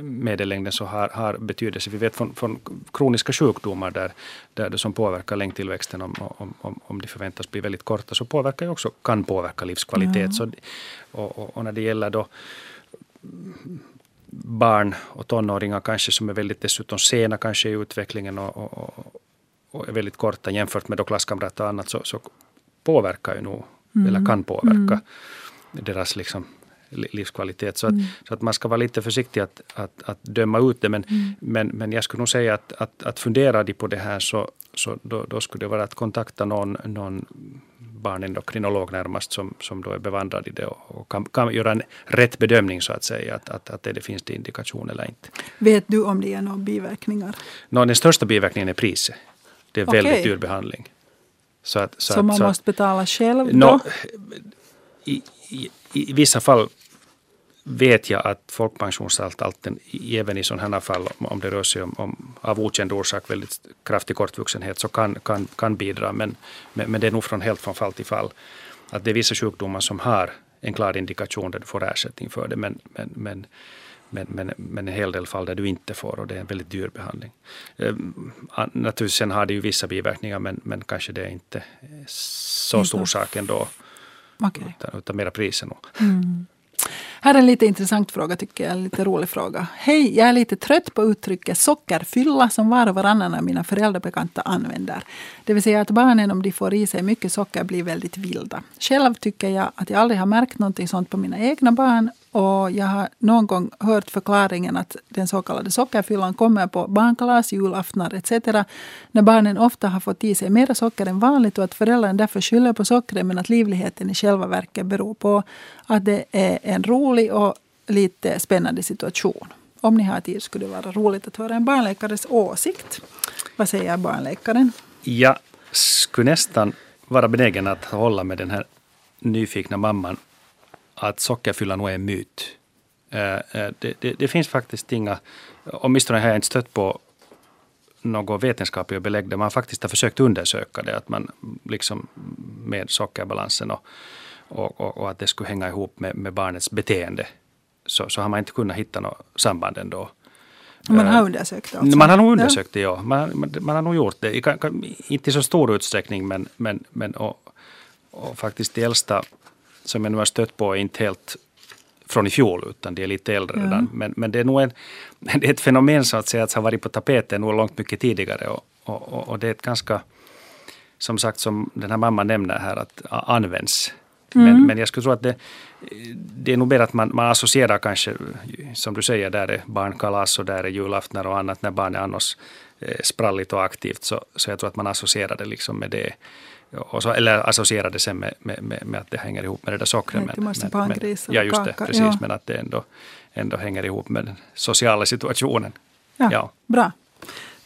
[SPEAKER 2] medellängden så har, har betydelse. Vi vet från, från kroniska sjukdomar där, där det som påverkar längdtillväxten om, om, om, om de förväntas bli väldigt korta så påverkar också, kan påverka livskvalitet. Ja. Så, och, och, och, när det gäller då barn och tonåringar kanske som är väldigt dessutom sena kanske i utvecklingen och, och, och är väldigt korta jämfört med då klasskamrater och annat så, så påverkar ju nog, mm. eller kan påverka mm. deras liksom livskvalitet. Så att, mm. så att man ska vara lite försiktig att, att, att döma ut det. Men, mm. men, men jag skulle nog säga att, att, att fundera de på det här så, så då, då skulle det vara att kontakta någon, någon barnendokrinolog närmast som, som då är bevandrad i det och, och kan, kan göra en rätt bedömning så att säga att, att, att det finns det indikation eller inte.
[SPEAKER 1] Vet du om det är några biverkningar?
[SPEAKER 2] No, den största biverkningen är priset. Det är okay. väldigt dyr behandling.
[SPEAKER 1] Så, att, så, så man så måste betala själv
[SPEAKER 2] då? No, i, i, i, vissa fall vet jag att folkpensionsanstalten även i sådana här fall, om det rör sig om, om av okänd orsak väldigt kraftig kortvuxenhet, så kan, kan, kan bidra. Men, men, men det är nog från, helt från fall till fall. Att det är vissa sjukdomar som har en klar indikation där du får ersättning för det. Men, men, men, men, men, men en hel del fall där du inte får och det är en väldigt dyr behandling. Ehm, naturligtvis sen har det ju vissa biverkningar men, men kanske det är inte så stor sak ändå. Okay. Utan, utan mera priset nog. Mm.
[SPEAKER 1] Här är en lite intressant fråga, tycker jag. En lite rolig fråga. Hej, jag är lite trött på uttrycket sockerfylla som var och varannan av mina föräldrabekanta använder. Det vill säga att barnen om de får i sig mycket socker blir väldigt vilda. Själv tycker jag att jag aldrig har märkt någonting sånt på mina egna barn och jag har någon gång hört förklaringen att den så kallade sockerfyllan kommer på barnkalas, julaftnar etc. När barnen ofta har fått i sig mer socker än vanligt och att föräldrarna därför skyller på sockret men att livligheten i själva verket beror på att det är en rolig och lite spännande situation. Om ni har tid skulle det vara roligt att höra en barnläkares åsikt. Vad säger barnläkaren?
[SPEAKER 2] Jag skulle nästan vara benägen att hålla med den här nyfikna mamman att sockerfylla nog är en myt. Eh, eh, det, det, det, finns faktiskt inga, åtminstone har jag inte stött på något vetenskapligt belägg där man faktiskt har försökt undersöka det, att man liksom med sockerbalansen och, och, och, och att det skulle hänga ihop med, med barnets beteende. Så, så har man inte kunnat hitta något samband ändå.
[SPEAKER 1] Man har eh, undersökt det alltså.
[SPEAKER 2] Man har nog undersökt det, ja. Man, man, man har nog gjort det. Inte i så stor utsträckning, men, men, men och, och faktiskt de äldsta som jag nu har stött på är inte helt från i fjol, utan de är lite äldre redan. Ja. Men, men det är nog en, (laughs) det är ett fenomen så att säga, att har varit på tapeten nog långt mycket tidigare. Och, och, och, det är ett ganska, som sagt, som den här mamman nämner här, att används. Mm. Men, men jag skulle tro att det, det är nog mer att man, man associerar kanske, som du säger, där är barnkalas och där är julaftnar och annat när barnet är annars eh, spralligt och aktivt. Så, så jag tror att man associerar det liksom med det. Och så, eller associerade sen med, med, med, med, att det hänger ihop med det där sockret.
[SPEAKER 1] Men, men,
[SPEAKER 2] men, ja, just det. Precis, ja. men att det ändå, ändå hänger ihop med den sociala situationen.
[SPEAKER 1] Ja, ja. Bra.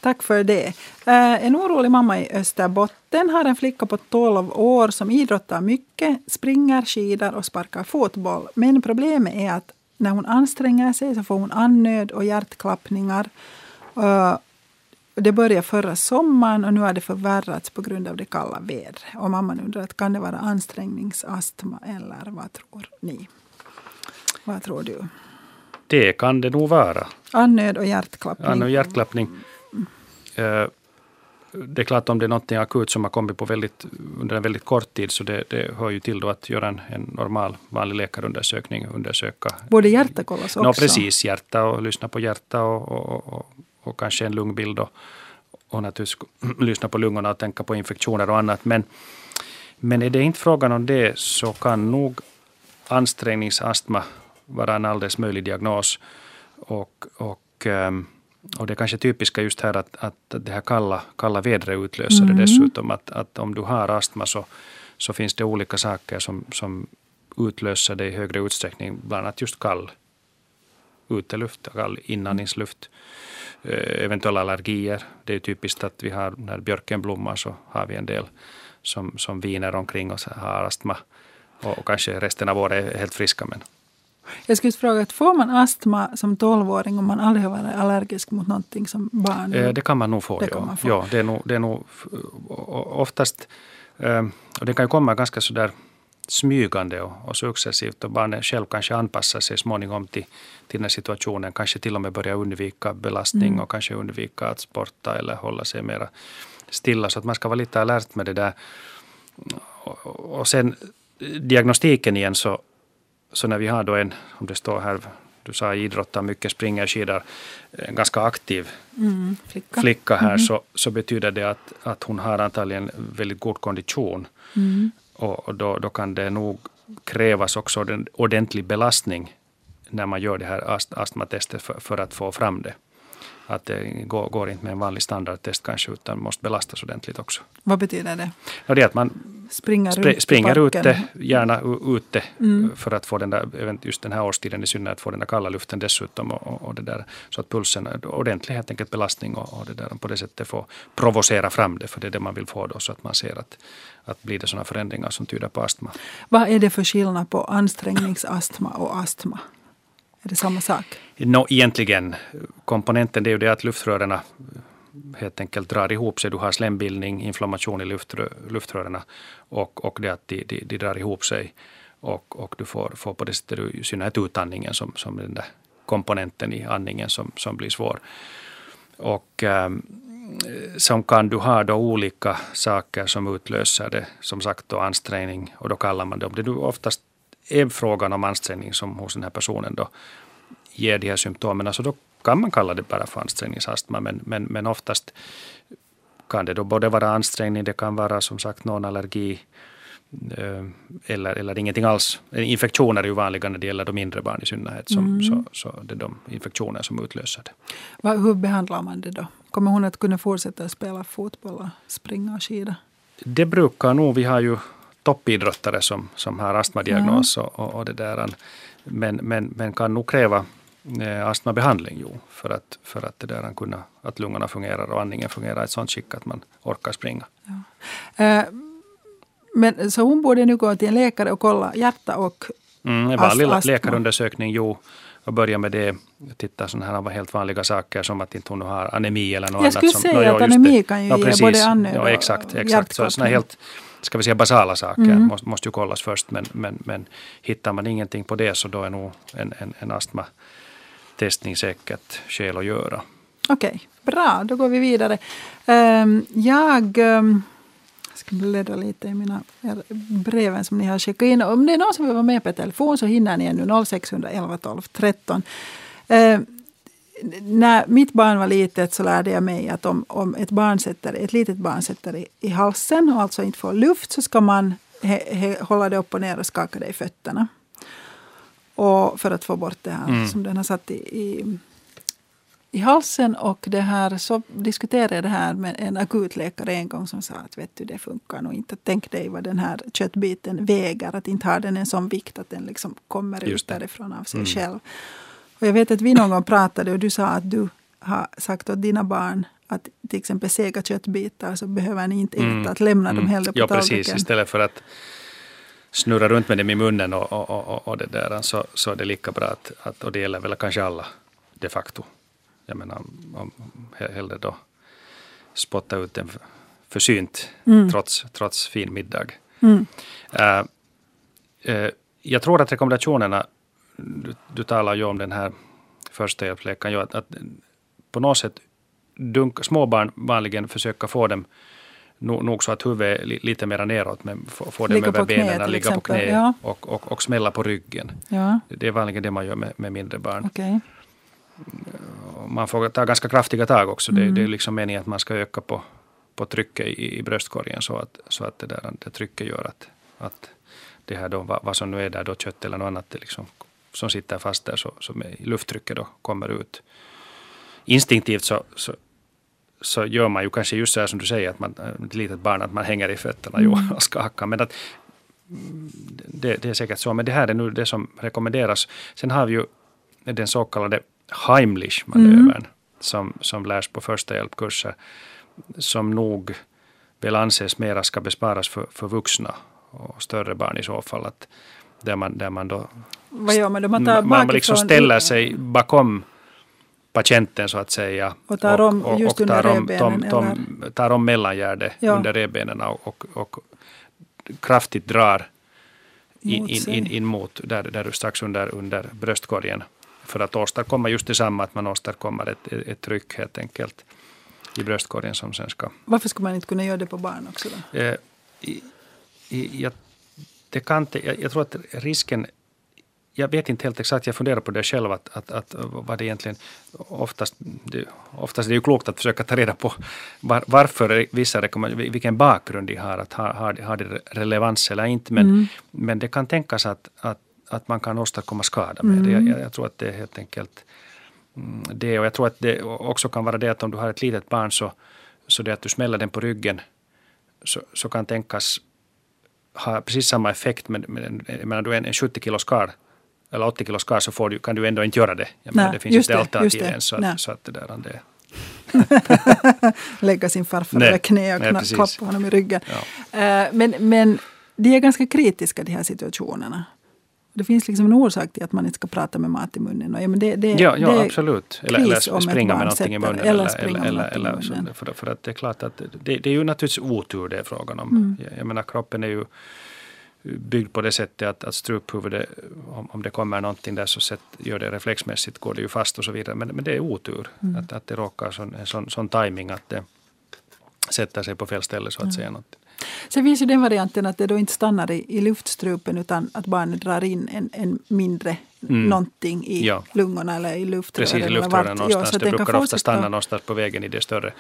[SPEAKER 1] Tack för det. Uh, en orolig mamma i Österbotten har en flicka på 12 år som idrottar mycket, springer, skidar och sparkar fotboll. Men problemet är att när hon anstränger sig så får hon andnöd och hjärtklappningar. Det började förra sommaren och nu har det förvärrats på grund av det kalla vädret. Och mamman undrar att kan det vara ansträngningsastma eller vad tror ni? Vad tror du?
[SPEAKER 2] Det kan det nog vara.
[SPEAKER 1] Andnöd och hjärtklappning.
[SPEAKER 2] Andnöd och hjärtklappning. Uh, det är klart om det är något akut som har kommit på väldigt, under en väldigt kort tid så det, det hör ju till då att göra en, en normal vanlig läkarundersökning. Undersöka.
[SPEAKER 1] Både hjärta kollas också?
[SPEAKER 2] No, precis, hjärta och lyssna på hjärta och, och, och, och kanske en lungbild och, och naturligtvis (clears throat) lyssna på lungorna och tänka på infektioner och annat. Men, men är det inte frågan om det så kan nog ansträngningsastma vara en alldeles möjlig diagnos. Och, och, ehm, och det är kanske typiska just här att, att det här kalla, kalla vädret utlöser det mm. dessutom. Att, att om du har astma så, så finns det olika saker som, som utlöser det i högre utsträckning. Bland annat just kall uteluft, kall inandningsluft. Eh, eventuella allergier. Det är typiskt att vi har, när björken blommar så har vi en del som, som viner omkring och har astma. Och, och kanske resten av året är helt friska. Men
[SPEAKER 1] jag skulle fråga, får man astma som tolvåring om man aldrig har varit allergisk mot någonting som barn?
[SPEAKER 2] Eh, det kan man nog få,
[SPEAKER 1] det
[SPEAKER 2] ja.
[SPEAKER 1] Man få.
[SPEAKER 2] ja det, är nog, det är nog oftast, eh, och det kan komma ganska sådär smygande och, och successivt och barnet själv kanske anpassar sig småningom till, till den situationen. Kanske till och med börjar undvika belastning mm. och kanske undvika att sporta eller hålla sig mera stilla. Så att man ska vara lite alert med det där. Och, och sen diagnostiken igen så så när vi har då en, om det står här, du sa idrottar mycket, springer skidor, en ganska aktiv mm, flicka. flicka. här, mm. så, så betyder det att, att hon har antagligen väldigt god kondition. Mm. Och, och då, då kan det nog krävas också en ordentlig belastning när man gör det här astmatestet för, för att få fram det. Att det går, går, inte med en vanlig standardtest kanske, utan måste belastas ordentligt också.
[SPEAKER 1] Vad betyder det?
[SPEAKER 2] Ja, det är att man
[SPEAKER 1] springer, spr
[SPEAKER 2] springer ute, gärna ute, mm. för att få den där, just den här årstiden i synnerhet, få den där kalla luften dessutom. Och, och det där, så att pulsen, ordentlig helt enkelt belastning och, och det där, på det sättet få provocera fram det, för det är det man vill få då, så att man ser att, att blir det sådana förändringar som tyder på astma.
[SPEAKER 1] Vad är det för skillnad på ansträngningsastma och astma? Är det samma sak?
[SPEAKER 2] No, egentligen, komponenten det är ju det att luftrören helt enkelt drar ihop sig. Du har slembildning, inflammation i luftrö, luftrören och, och det att de, de, de drar ihop sig. Och, och du får, får på det sättet i synnerhet utandningen som, som den där komponenten i andningen som, som blir svår. Och ähm, som kan du ha då olika saker som utlöser det. Som sagt då ansträngning och då kallar man det, om det nu oftast är frågan om ansträngning som hos den här personen då ger de här symptomen, så alltså då kan man kalla det bara för ansträngningsastma. Men, men, men oftast kan det då både vara ansträngning, det kan vara som sagt någon allergi eh, eller, eller ingenting alls. Infektioner är ju vanliga när det gäller de mindre barn i synnerhet. Som, mm. så, så det är de infektioner som utlöser det.
[SPEAKER 1] Hur behandlar man det då? Kommer hon att kunna fortsätta spela fotboll, och springa och skida?
[SPEAKER 2] Det brukar nog. Vi har ju toppidrottare som, som har astmadiagnos mm. och, och, det där. Men, men, men kan nog kräva eh, astmabehandling jo, för att, för att, det där, kunna, att lungorna fungerar och andningen fungerar i ett sånt skick att man orkar springa. Ja.
[SPEAKER 1] Eh, men, så hon borde nu gå till en läkare och kolla hjärta och
[SPEAKER 2] mm, En vanlig ast läkarundersökning, jo. Och börja med det, titta sådana här helt vanliga saker som att inte hon har anemi eller något
[SPEAKER 1] annat.
[SPEAKER 2] Jag
[SPEAKER 1] skulle
[SPEAKER 2] som,
[SPEAKER 1] säga no, att anemi kan ju ja,
[SPEAKER 2] ge
[SPEAKER 1] både anö
[SPEAKER 2] ja, exakt, exakt. Så såna helt ska vi säga basala saker mm. måste, måste ju kollas först. Men, men, men hittar man ingenting på det så då är nog en, en, en astmatestning säkert skäl att göra.
[SPEAKER 1] Okej, okay, bra. Då går vi vidare. Um, jag um, ska bläddra lite i mina breven som ni har skickat in. Om det är någon som vill vara med på telefon så hinner ni ännu 0611 12 13. Um, när mitt barn var litet så lärde jag mig att om, om ett, barn sätter, ett litet barn sätter i, i halsen och alltså inte får luft så ska man he, he, hålla det upp och ner och skaka det i fötterna. Och för att få bort det här mm. som den har satt i, i, i, halsen. Och det här, så diskuterade jag det här med en akutläkare en gång som sa att vet du, det funkar nog inte. Tänk dig vad den här köttbiten väger. Att inte har den en sån vikt att den liksom kommer ut därifrån av sig mm. själv. Och jag vet att vi någon gång pratade och du sa att du har sagt åt dina barn att till exempel sega köttbitar så behöver ni inte äta, mm. att lämna mm. dem hellre på
[SPEAKER 2] ja, tallriken. precis. Istället för att snurra runt med dem i munnen och, och, och, och det där, så, så är det lika bra att, att, och det gäller väl kanske alla de facto. Jag menar, om, hellre då spotta ut en försynt mm. trots, trots fin middag. Mm. Uh, uh, jag tror att rekommendationerna du, du talar ju om den här första hjälpsläkaren, att, att på något sätt dunk, småbarn vanligen försöka få dem nog så att huvudet är lite mer neråt, men få, få dem över benen, ligga på knä ja. och, och, och smälla på ryggen. Ja. Det är vanligen det man gör med, med mindre barn. Okay. Man får ta ganska kraftiga tag också. Mm. Det, det, är liksom meningen att man ska öka på, på trycket i, i bröstkorgen så att, så att det, där, det trycket gör att, att det här då, vad, vad som nu är där, då, kött eller något annat, det liksom, som sitter fast där, så, så med lufttrycket då kommer ut. Instinktivt så, så så gör man ju kanske just så här som du säger, att man, ett litet barn, att man hänger i fötterna mm. (laughs) och skakar. Men att, det, det, är säkert så, men det här är nu det som rekommenderas. Sen har vi ju den så kallade Heimlich-manövern mm. som, som lärs på första hjälpkurser, som nog väl anses mera ska besparas för, för vuxna och större barn i så fall. Att där, man, där man då...
[SPEAKER 1] Vad gör man då? Man, tar man
[SPEAKER 2] liksom ställer sig bakom patienten så att säga.
[SPEAKER 1] Och tar om och, just och, under tar om,
[SPEAKER 2] tom, tom, tar om mellangärdet ja. under revbenen och, och, och, kraftigt drar in, in, in, in mot där, där strax under, under bröstkorgen. För att åstadkomma just detsamma, att man åstadkommer ett, ett tryck helt enkelt i bröstkorgen som sen ska...
[SPEAKER 1] Varför skulle man inte kunna göra det på barn också? Då? Eh, i,
[SPEAKER 2] i, jag, det kan, jag, jag tror att risken jag vet inte helt exakt, jag funderar på det själv, att, att, att vad det egentligen oftast, det, oftast det är ju klokt att försöka ta reda på var, varför vissa vilken bakgrund de har, att har, har, har det relevans eller inte. Men, mm. men det kan tänkas att, att, att man kan åstadkomma skada med mm. det. Jag, jag, tror att det är helt enkelt mm, det. Och jag tror att det också kan vara det att om du har ett litet barn så, så det att du smäller den på ryggen så, så kan tänkas ha precis samma effekt. Men, men, menar du är en 70 kilos karl eller 80 kilos karl så får du, kan du ändå inte göra det. Jag menar, det finns inte alternativ ens. Så, att, så att det där, det (laughs)
[SPEAKER 1] Lägga sin farfar över knä och nej, klappa honom i ryggen. Ja. Uh, men, men de är ganska kritiska de här situationerna. Det finns liksom en orsak till att man inte ska prata med mat i munnen. Och, ja, men det, det,
[SPEAKER 2] ja, ja
[SPEAKER 1] det
[SPEAKER 2] absolut. Eller, eller springa med någonting i munnen. Eller, eller, eller, eller, eller för, för, att det är klart att det, det är ju naturligtvis otur det är frågan om. Mm. Jag, jag menar kroppen är ju byggd på det sättet att, att struphuvudet, om, om det kommer någonting där så sätt, gör det reflexmässigt, går det ju fast och så vidare. Men, men det är otur mm. att, att det råkar sån, sån, sån timing att det sätter sig på fel ställe så att mm. säga. Något.
[SPEAKER 1] Sen finns ju den varianten att det då inte stannar i, i luftstrupen utan att barnet drar in en, en mindre mm. någonting i ja. lungorna eller i luftrören.
[SPEAKER 2] Precis, i luftrören någonstans. Ja, det brukar ofta stanna någonstans på vägen i det större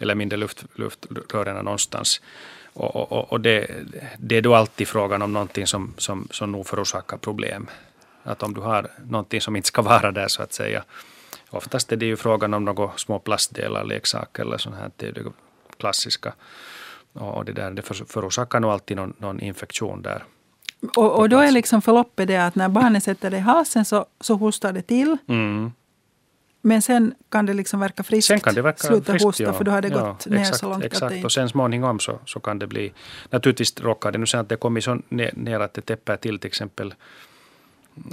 [SPEAKER 2] eller mindre luft, luftrören någonstans. Och, och, och det, det, är då alltid frågan om någonting som, som, som nog förorsakar problem. Att om du har någonting som inte ska vara där så att säga. Oftast är det ju frågan om några små plastdelar, leksaker eller sånt här. Det är det klassiska. Och det, där, det förorsakar nog alltid någon, någon infektion där.
[SPEAKER 1] Och, och då är liksom förloppet det att när barnet sätter det i halsen så, så hostar det till. Mm. Men sen kan det liksom verka friskt.
[SPEAKER 2] Sen kan det verka Sluta friskt,
[SPEAKER 1] hosta ja. för då har det gått ner
[SPEAKER 2] exakt,
[SPEAKER 1] så långt
[SPEAKER 2] exakt.
[SPEAKER 1] det
[SPEAKER 2] Och sen småningom så, så kan det bli... Naturligtvis råkar det nu sen att det kommer så ner att det täpper till till exempel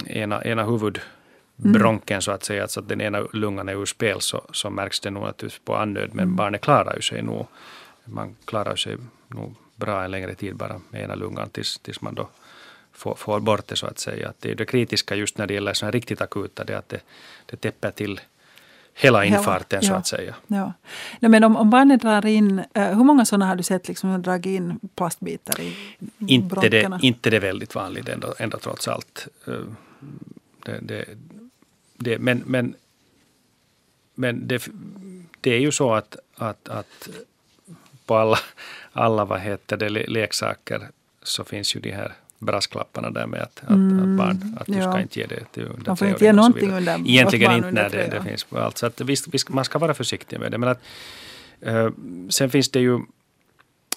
[SPEAKER 2] ena, ena huvudbronken mm. så att säga. Alltså att den ena lungan är ur spel så, så märks det nog naturligtvis på andnöd. Men mm. barnet klarar ju sig nog. Man klarar sig nog bra en längre tid bara med ena lungan tills, tills man då får, får bort det så att säga. Att det är det kritiska just när det gäller sådana riktigt akuta, det är att det, det täpper till hela infarten hela, så att säga.
[SPEAKER 1] Ja. ja. men om, om barnet drar in, uh, hur många sådana har du sett liksom, som dragit in plastbitar i
[SPEAKER 2] inte det, inte det väldigt vanligt ändå, ändå trots allt. Uh, det, det, det, men men, men det, det är ju så att, att, att på alla, alla vad heter det, leksaker så finns ju de här brasklapparna där med att, mm, att, barn, att du ja. ska inte ge det till under
[SPEAKER 1] Man får inte ge någonting under
[SPEAKER 2] Egentligen inte när det, det finns allt. Så att visst, visst, man ska vara försiktig med det. Men att, uh, sen finns det ju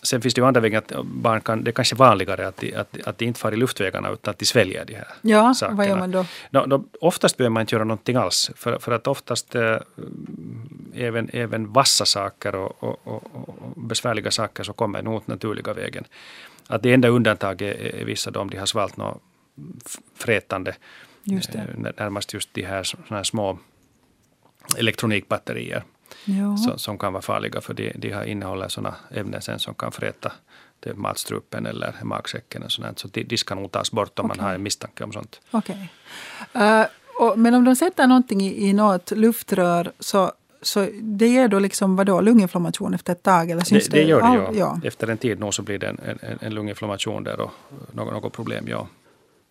[SPEAKER 2] Sen finns det ju andra vägar att barn kan, det är kanske vanligare att de, att, att de inte far i luftvägarna utan att de sväljer de här
[SPEAKER 1] ja,
[SPEAKER 2] sakerna.
[SPEAKER 1] vad gör man då?
[SPEAKER 2] No, no, oftast behöver man inte göra någonting alls. För, för att oftast äh, även, även vassa saker och, och, och, och besvärliga saker så kommer nog naturliga vägen. Att det enda undantaget är vissa då om de har svalt något frätande. Just det. Eh, närmast just de här, här små elektronikbatterier. Som, som, kan vara farliga för de, de har innehåller sådana ämnen sen som kan fräta matstrupen eller magsäcken. Och sånt. Så de, de ska nog tas bort om okay. man har en misstanke om sånt.
[SPEAKER 1] Okay. Uh, och, men om de sätter någonting i, i något luftrör så så det ger då liksom vadå, lunginflammation efter ett tag? Eller syns
[SPEAKER 2] det, det gör det, ja.
[SPEAKER 1] ja.
[SPEAKER 2] Efter en tid nog så blir det en, en, en lunginflammation där och något, något problem, ja.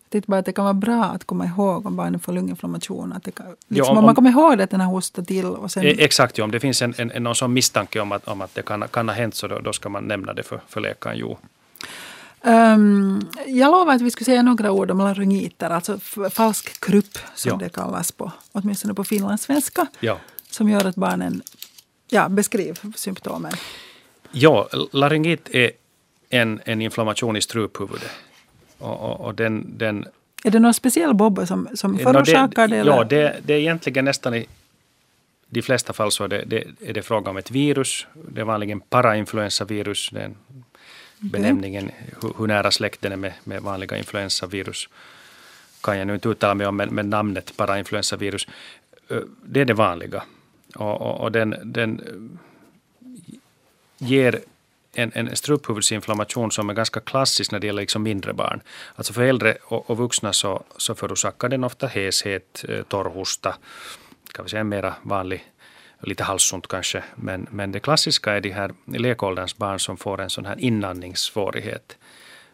[SPEAKER 1] Det, bara att det kan vara bra att komma ihåg om barnet får lunginflammation. Att det kan, liksom
[SPEAKER 2] Ja,
[SPEAKER 1] om,
[SPEAKER 2] om-
[SPEAKER 1] man kommer ihåg att den har hostat till och sen...
[SPEAKER 2] E- Exakt, ja. om det finns en, en, någon sån misstanke om att, om att det kan, kan ha hänt så då, då ska man nämna det för, för läkaren. Jo.
[SPEAKER 1] Ehm, jag lovade att vi skulle säga några ord om laryngiter, alltså falsk krupp som
[SPEAKER 2] Ja.
[SPEAKER 1] det kallas på, åtminstone på finlandssvenska,
[SPEAKER 2] Ja.
[SPEAKER 1] som gör att barnen ja, beskriv symptomen.
[SPEAKER 2] Ja, laryngit är en, en inflammation i struphuvudet. Och, och, och den, den,
[SPEAKER 1] Är det någon speciell bobba som, som förorsakar det? eller?
[SPEAKER 2] Ja, det, det är egentligen nästan i de flesta fall så är det, det, är det fråga om ett virus. Det är vanligen parainfluensavirus. Det är en benämningen, hur, hur nära släkten är med, med vanliga influensavirus kan jag nu inte uttala mig om, men, men namnet parainfluensavirus, det är det vanliga. Och, och, och den, den ö, ger en, en struphuvudsinflammation som är ganska klassisk när det gäller liksom mindre barn. Alltså för äldre och, och vuxna så, så förorsakar den ofta heshet, eh, torr hosta, kan vi säga en mera vanlig, lite halsont kanske. Men, men det klassiska är de här lekålderns barn som får en sån här inandningssvårighet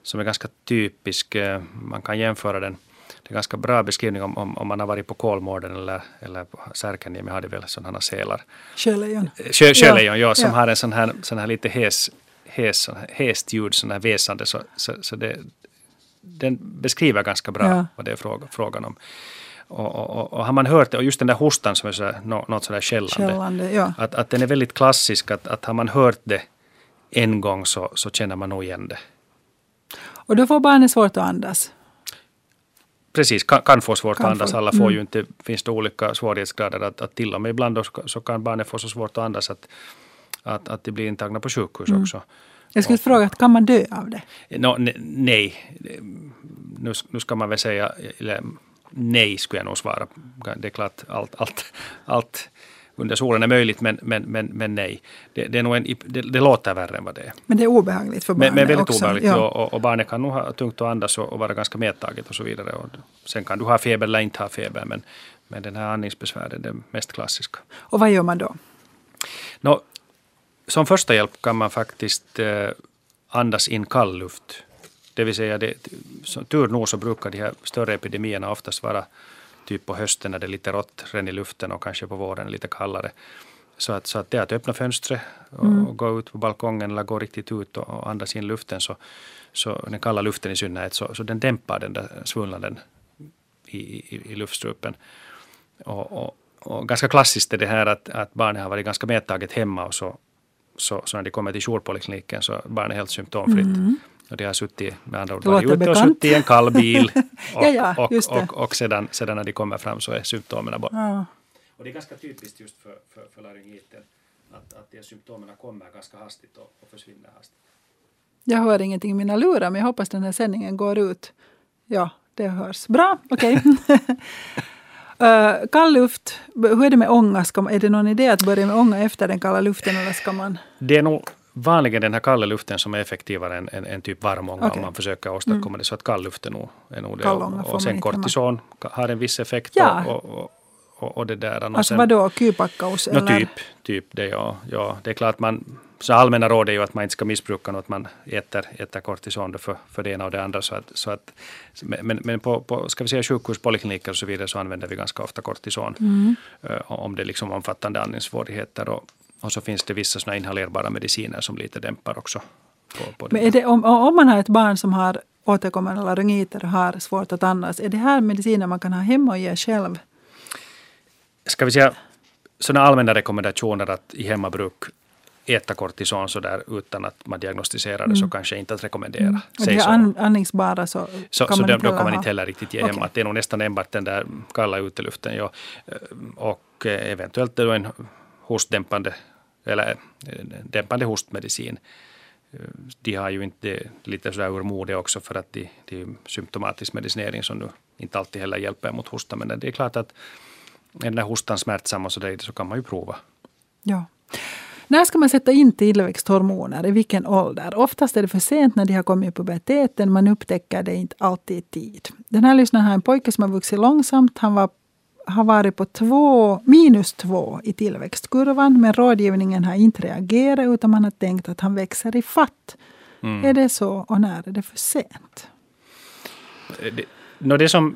[SPEAKER 2] som är ganska typisk. eh, Man kan jämföra den det är en ganska bra beskrivning om, om, om man har varit på Kolmården eller, eller Särkänniemi hade väl sådana sälar.
[SPEAKER 1] Sjölejon.
[SPEAKER 2] Sjö, sjölejon, ja, som
[SPEAKER 1] ja.
[SPEAKER 2] har en sån här, sån här lite hes, hes, hest ljud, sån här väsande. Så, så, så det, den beskriver ganska bra
[SPEAKER 1] Ja.
[SPEAKER 2] vad det är fråga, frågan om. Och, och, och, och har man hört det, och just den där hostan som är så, här, nå- något sådär skällande,
[SPEAKER 1] Skällande, ja.
[SPEAKER 2] att, att den är väldigt klassisk, att, att har man hört det en gång så, så känner man nog igen det.
[SPEAKER 1] Och då får barnet svårt att andas.
[SPEAKER 2] Precis, kan, kan få svårt
[SPEAKER 1] Kan
[SPEAKER 2] att andas.
[SPEAKER 1] få-
[SPEAKER 2] Alla får
[SPEAKER 1] mm.
[SPEAKER 2] ju inte, finns det olika svårighetsgrader. Att, att till och med ibland så kan barnet få så svårt att andas att, att, att de blir intagna på sjukhus
[SPEAKER 1] Mm.
[SPEAKER 2] också.
[SPEAKER 1] Jag skulle fråga, att kan man dö av det?
[SPEAKER 2] Nå, ne, nej, nu, nu ska man väl säga, eller nej skulle jag nog svara. Det är klart allt, allt, allt under solen är möjligt, men, men, men, men nej. Det, det, är nog en, det, det låter värre än vad det är.
[SPEAKER 1] Men det är obehagligt för barnet
[SPEAKER 2] Men, men väldigt
[SPEAKER 1] också.
[SPEAKER 2] obehagligt.
[SPEAKER 1] Ja.
[SPEAKER 2] Och, och, och barnet kan nog ha tungt att andas och, och vara ganska medtaget och så vidare. Och sen kan du ha feber eller inte ha feber, men, men den här andningsbesväret är det mest klassiska.
[SPEAKER 1] Och vad gör man då?
[SPEAKER 2] Nå, som första hjälp kan man faktiskt eh, andas in kall luft. Det vill säga, det, tur nog så brukar de här större epidemierna oftast vara typ på hösten när det är lite rått ren i luften och kanske på våren lite kallare. Så att, så att det är att öppna fönstret och, och gå ut på balkongen eller gå riktigt ut och, och andas in luften. Så, så den kalla luften i synnerhet, så, så den dämpar den där svullnaden i, i, i luftstrupen. Och, och, och ganska klassiskt är det här att, att barnet har varit ganska medtaget hemma och så, så, så när de kommer till jourpolikliniken så är barnet helt symptomfritt. Och de har suttit, med andra ord,
[SPEAKER 1] Det
[SPEAKER 2] varit ute och suttit i en kall bil. (laughs) Och,
[SPEAKER 1] Ja, ja,
[SPEAKER 2] och, och, och sedan, sedan när de kommer fram så är symptomen borta.
[SPEAKER 1] Ja.
[SPEAKER 2] Och det är ganska typiskt just för, för, för laryngiten att, att de symptomen kommer ganska hastigt och, och försvinner hastigt.
[SPEAKER 1] Jag hör ingenting i mina lurar, men jag hoppas den här sändningen går ut. Ja, det hörs. Bra, okej. (laughs) (laughs) uh, kall luft, hur är det med ånga? Ska, man- är det någon idé att börja med ånga efter den kalla luften eller ska man...
[SPEAKER 2] Det är nog vanligen den här kalla luften som är effektivare än, än, än typ varmånga
[SPEAKER 1] Okej.
[SPEAKER 2] om man försöker åstadkomma det. Så att kall luft är nog, är nog det. Och,
[SPEAKER 1] man
[SPEAKER 2] och sen kortison har en viss effekt.
[SPEAKER 1] Ja.
[SPEAKER 2] Och, och, och, och det där. Och
[SPEAKER 1] Alltså
[SPEAKER 2] sen,
[SPEAKER 1] vadå, kypakkaus?
[SPEAKER 2] No, typ, typ det ja, ja. Det är klart man, så allmänna råd är ju att man inte ska missbruka något, man äter, äter kortison för, för det ena och det andra. Så att, så att, men men på, på ska vi säga sjukhus, polikliniker och så vidare så använder vi ganska ofta kortison.
[SPEAKER 1] Mm.
[SPEAKER 2] eh, Om det är liksom omfattande andningssvårigheter. Och, och så finns det vissa såna inhalerbara mediciner som lite dämpar också. På, på.
[SPEAKER 1] Men det, om, om man har ett barn som har återkommande laryngiter och har svårt att andas, är det här mediciner man kan ha hemma och ge själv?
[SPEAKER 2] ska vi säga, sådana allmänna rekommendationer att i hemmabruk äta kortison så där utan att man diagnostiserar det så kanske inte att rekommendera.
[SPEAKER 1] Mm. Och det
[SPEAKER 2] så.
[SPEAKER 1] är an, andningsbara så,
[SPEAKER 2] Så,
[SPEAKER 1] kan
[SPEAKER 2] så
[SPEAKER 1] man
[SPEAKER 2] då,
[SPEAKER 1] inte
[SPEAKER 2] då kan man inte heller riktigt ge
[SPEAKER 1] Okej.
[SPEAKER 2] hem. Att det är nog nästan enbart den där kalla uteluften. Ja. Och eh, eventuellt då en hostdämpande eller eh, dämpande hostmedicin. Eh, De har ju inte lite sådär ur mode också för att de, det är ju symptomatisk medicinering som nu inte alltid heller hjälper mot hosta. Men det är klart att är den där hostan smärtsam och så, där, så kan man ju prova.
[SPEAKER 1] Ja. När ska man sätta in tillväxthormoner? I vilken ålder? Oftast är det för sent när de har kommit i puberteten. Man upptäcker det inte alltid i tid. Den här lyssnaren har en pojke som har vuxit långsamt. Han var, har varit på två, minus två i tillväxtkurvan, men rådgivningen har inte reagerat utan man har tänkt att han växer i fatt. Mm. Är det så och när är det för sent?
[SPEAKER 2] Det, no, det som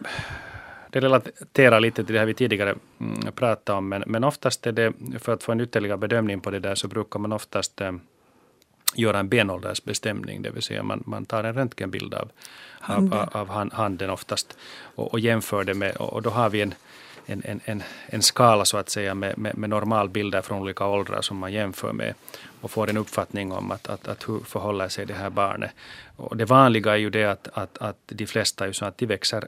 [SPEAKER 2] det relaterar lite till det här vi tidigare mm, pratade om, men, men oftast är det, för att få en ytterligare bedömning på det där, så brukar man oftast eh, göra en benåldersbestämning, det vill säga man, man tar en röntgenbild av, handen. av, av handen oftast och, och jämför det med, och då har vi en, en, en, en, en skala så att säga med, med, med normalbilder från olika åldrar som man jämför med och får en uppfattning om att, att, att hur förhåller sig det här barnet. Och det vanliga är ju det att, att, att de flesta är så att de växer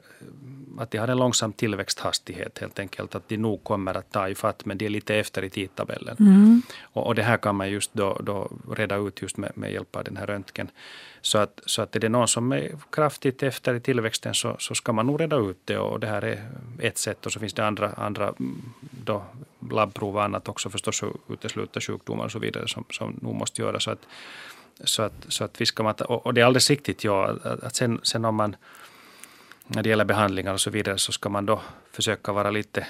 [SPEAKER 2] att de har en långsam tillväxthastighet helt enkelt. Att de nog kommer att ta ifatt men de är lite efter i tidtabellen. Mm. Och, och, det här kan man just då, då reda ut just med, med hjälp av den här röntgen. Så att, så att är det någon som är kraftigt efter i tillväxten så, så ska man nog reda ut det. Och det här är ett sätt. Och så finns det andra, andra då, labbprov och annat också förstås utesluta sjukdomar och så vidare som, som nog måste göras. Så att, så att, så att vi ska, och, och det är alldeles riktigt ja, att, sen, sen om man när det gäller behandlingar och så vidare så ska man då försöka vara lite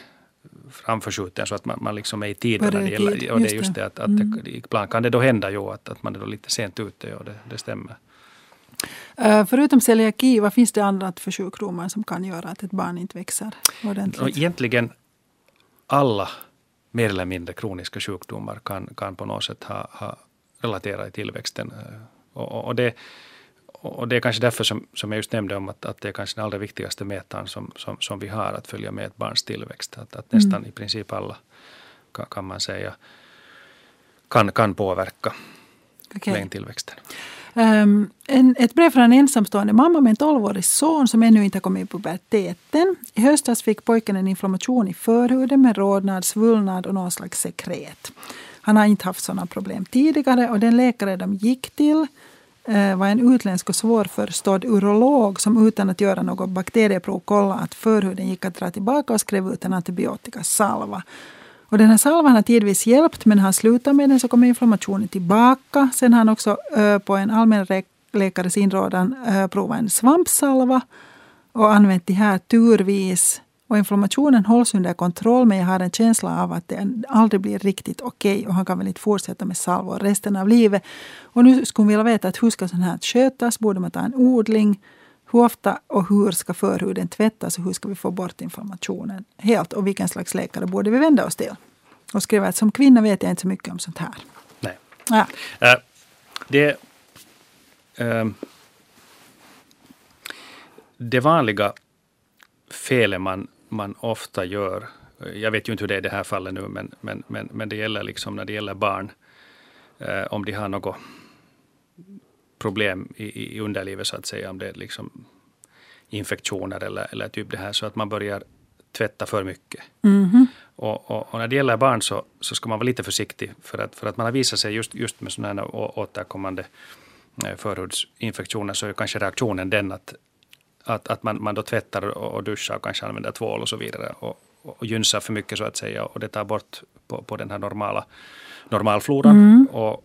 [SPEAKER 2] framförskjuten så att man, man liksom är i tid. När det gäller, och det är just det att, att mm. det, ibland kan det då hända ju att, att man är då lite sent ute och det, det stämmer.
[SPEAKER 1] Uh, förutom celiaki, vad finns det annat för sjukdomar som kan göra att ett barn inte växer ordentligt?
[SPEAKER 2] Och egentligen alla mer eller mindre kroniska sjukdomar kan, kan på något sätt ha, ha relaterat i tillväxten. Eh, och, och det, och det är kanske därför som, som jag just nämnde om att, att det är kanske den allra viktigaste mätaren som, som, som vi har att följa med ett barns tillväxt. Att, att nästan mm. i princip alla kan, kan, man säga kan, kan påverka okay. längdtillväxten.
[SPEAKER 1] Um, en, ett brev från en ensamstående mamma med en 12-årig son som ännu inte har kommit i puberteten. I höstas fick pojken en inflammation i förhuden med rodnad, svullnad och någon slags sekret. Han har inte haft sådana problem tidigare och den läkare de gick till eh, var en utländsk och svårförstådd urolog som utan att göra något bakterieprov kollade att förhuden gick att dra tillbaka och skrev ut en antibiotikasalva. Och den här salvan har tidvis hjälpt men han slutar med den så kommer inflammationen tillbaka. Sen har han också på en allmänläkares inrådan provat en svampsalva och använt de här turvis och inflammationen hålls under kontroll men jag har en känsla av att det aldrig blir riktigt okej okay och han kan väl inte fortsätta med salvor resten av livet. Och nu skulle hon vilja veta att hur ska sånt här skötas? Borde man ta en odling? Hur ofta och hur ska förhuden tvättas och hur ska vi få bort inflammationen helt? Och vilken slags läkare borde vi vända oss till? Och skriver att som kvinna vet jag inte så mycket om sånt här.
[SPEAKER 2] Nej. Ja. Uh, det, uh, det vanliga felet man man ofta gör. Jag vet ju inte hur det är i det här fallet nu, men, men, men, men det gäller liksom när det gäller barn. Eh, om de har något problem i, i underlivet så att säga, om det är liksom infektioner eller, eller typ det här, så att man börjar tvätta för mycket. Mm. Och, och, och, när det gäller barn så, så ska man vara lite försiktig, för att, för att man har visat sig just, just med sådana här återkommande eh, förhudsinfektioner så är kanske reaktionen den att, att, att man, man då tvättar och duschar och kanske använder tvål och så vidare och, och gynsar för mycket så att säga och det tar bort på, på den här normala normalfloran mm. och,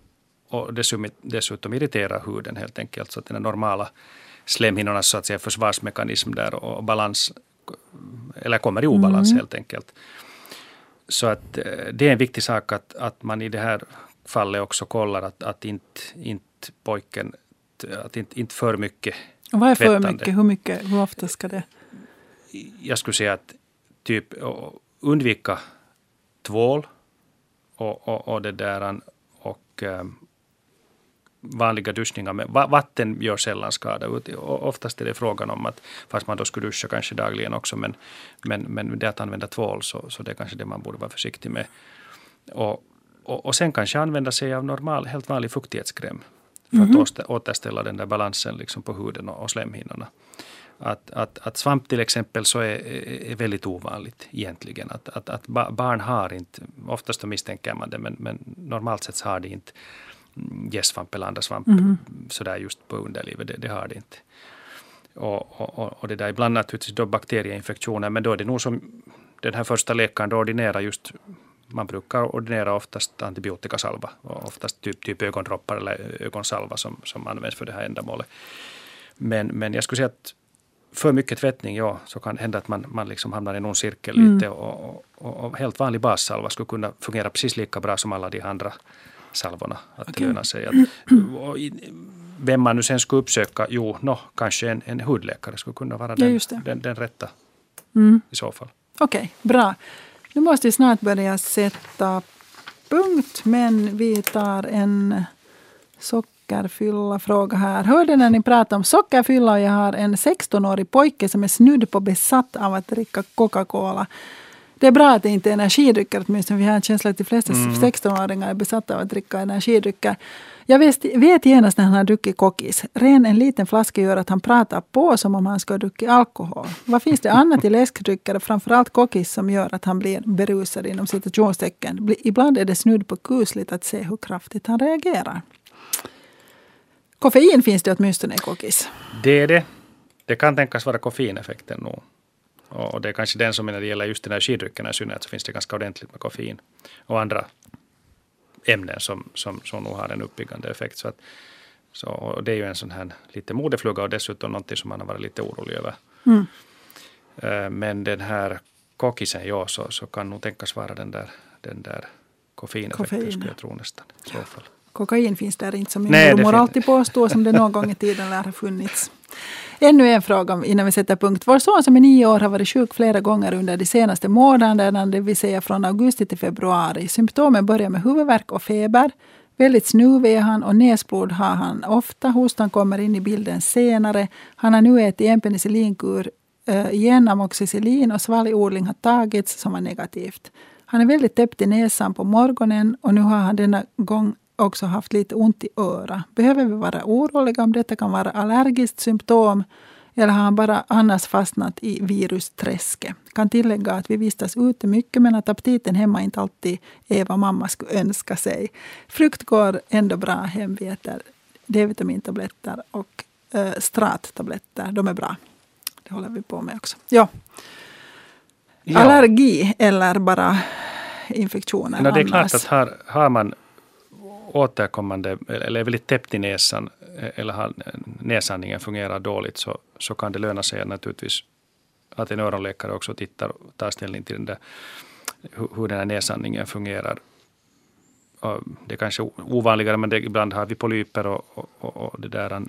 [SPEAKER 2] och dessutom, irriterar huden helt enkelt så att den normala slemhinnornas så att säga försvarsmekanism där och balans eller kommer i obalans mm. helt enkelt. Så att eh, det är en viktig sak att, att man i det här fallet också kollar att, att inte, inte pojken, att inte, inte för mycket
[SPEAKER 1] och vad är för mycket? Hur, mycket? hur ofta ska det?
[SPEAKER 2] Jag skulle säga att typ undvika tvål och, och, och det där och um, vanliga duschningar med vatten gör sällan skada. Oftast är det frågan om att, fast man då skulle duscha kanske dagligen också, men, men, men det att använda tvål så, så det är kanske det man borde vara försiktig med. Och, och, och sen kanske använda sig av normal, helt vanlig fuktighetskräm för mm -hmm. att återställa den där balansen liksom på huden och, slemhinnorna. Att, att, att svamp till exempel så är, är väldigt ovanligt egentligen. Att, att, att barn har inte, oftast misstänker man det, men, men normalt sett har de inte gästsvamp eller andra svamp mm. sådär just på underlivet. Det, det har de inte. Och, och, och det där ibland naturligtvis då bakterieinfektioner, men då är det nog som den här första läkaren då ordinerar just man brukar ordinera oftast antibiotikasalva, oftast typ, typ ögondroppar eller ögonsalva som, som används för det här ändamålet. Men, men jag skulle säga att för mycket tvättning, ja, så kan det hända att man, man liksom hamnar i någon cirkel mm. lite. Och, och, och, helt vanlig bassalva skulle kunna fungera precis lika bra som alla de andra salvorna. Att okay. det lönar sig. Att, (clears throat) vem man nu sen skulle uppsöka, jo, no, kanske en, en hudläkare skulle kunna vara den, ja, den, den, rätta mm. i så fall.
[SPEAKER 1] Okej, okay, bra. Nu måste vi snart börja sätta punkt, men vi tar en sockerfylla fråga här. Hörde när ni pratade om sockerfylla och jag har en 16-årig pojke som är snudd på besatt av att dricka Coca-Cola. Det är bra att det inte är energidrycker åtminstone. Vi har en känsla att de flesta mm. 16-åringar är besatta av att dricka energidrycker. Jag vet, vet genast när han har druckit kokis. Ren en liten flaska gör att han pratar på som om han skulle ha druckit alkohol. Vad finns det annat i läskdrycker, framförallt kokis, som gör att han blir berusad inom citationstecken? Ibland är det snudd på kusligt att se hur kraftigt han reagerar. Koffein finns det åtminstone i kokis.
[SPEAKER 2] Det är det. Det kan tänkas vara koffeineffekten nog. Och det är kanske den som när det gäller just energidryckerna i synnerhet så finns det ganska ordentligt med koffein och andra ämnen som, som, som nog har en uppiggande effekt. Så, att, så det är ju en sån här lite modefluga och dessutom någonting som man har varit lite orolig över. Mm. Eh, men den här kokisen, ja, så, så kan nog tänkas vara den där, den där koffeineffekten Koffein. skulle jag tro nästan. I så fall.
[SPEAKER 1] Kokain finns där inte som min mormor alltid påstår som det någon gång i tiden lär ha funnits. Ännu en fråga innan vi sätter punkt. Vår son som är nio år har varit sjuk flera gånger under de senaste månaderna, det vill säga från augusti till februari. Symptomen börjar med huvudvärk och feber. Väldigt snuvig är han och näsblod har han ofta. Hostan kommer in i bilden senare. Han har nu ätit en penicillinkur äh, eh, igen, amoxicillin och svalgodling har tagits som var negativt. Han är väldigt täppt i näsan på morgonen och nu har han denna gång också haft lite ont i öra. Behöver vi vara oroliga om detta kan vara allergiskt symptom eller har han bara annars fastnat i virusträsket? Kan tillägga att vi vistas ute mycket men att aptiten hemma inte alltid är vad mamma skulle önska sig. Frukt går ändå bra hem. Vi äter D-vitamintabletter och äh, strattabletter. De är bra. Det håller vi på med också. Ja. ja. Allergi eller bara infektioner.
[SPEAKER 2] No, det är klart att har, har man återkommande eller är väldigt täppt i näsan eh, eller har eh, näsandningen fungerar dåligt så, så kan det löna sig naturligtvis att en öronläkare också tittar och tar ställning till den där, hur den här näsandningen fungerar. Och det är kanske ovanligare men det, ibland har vi polyper och, och, och, det där,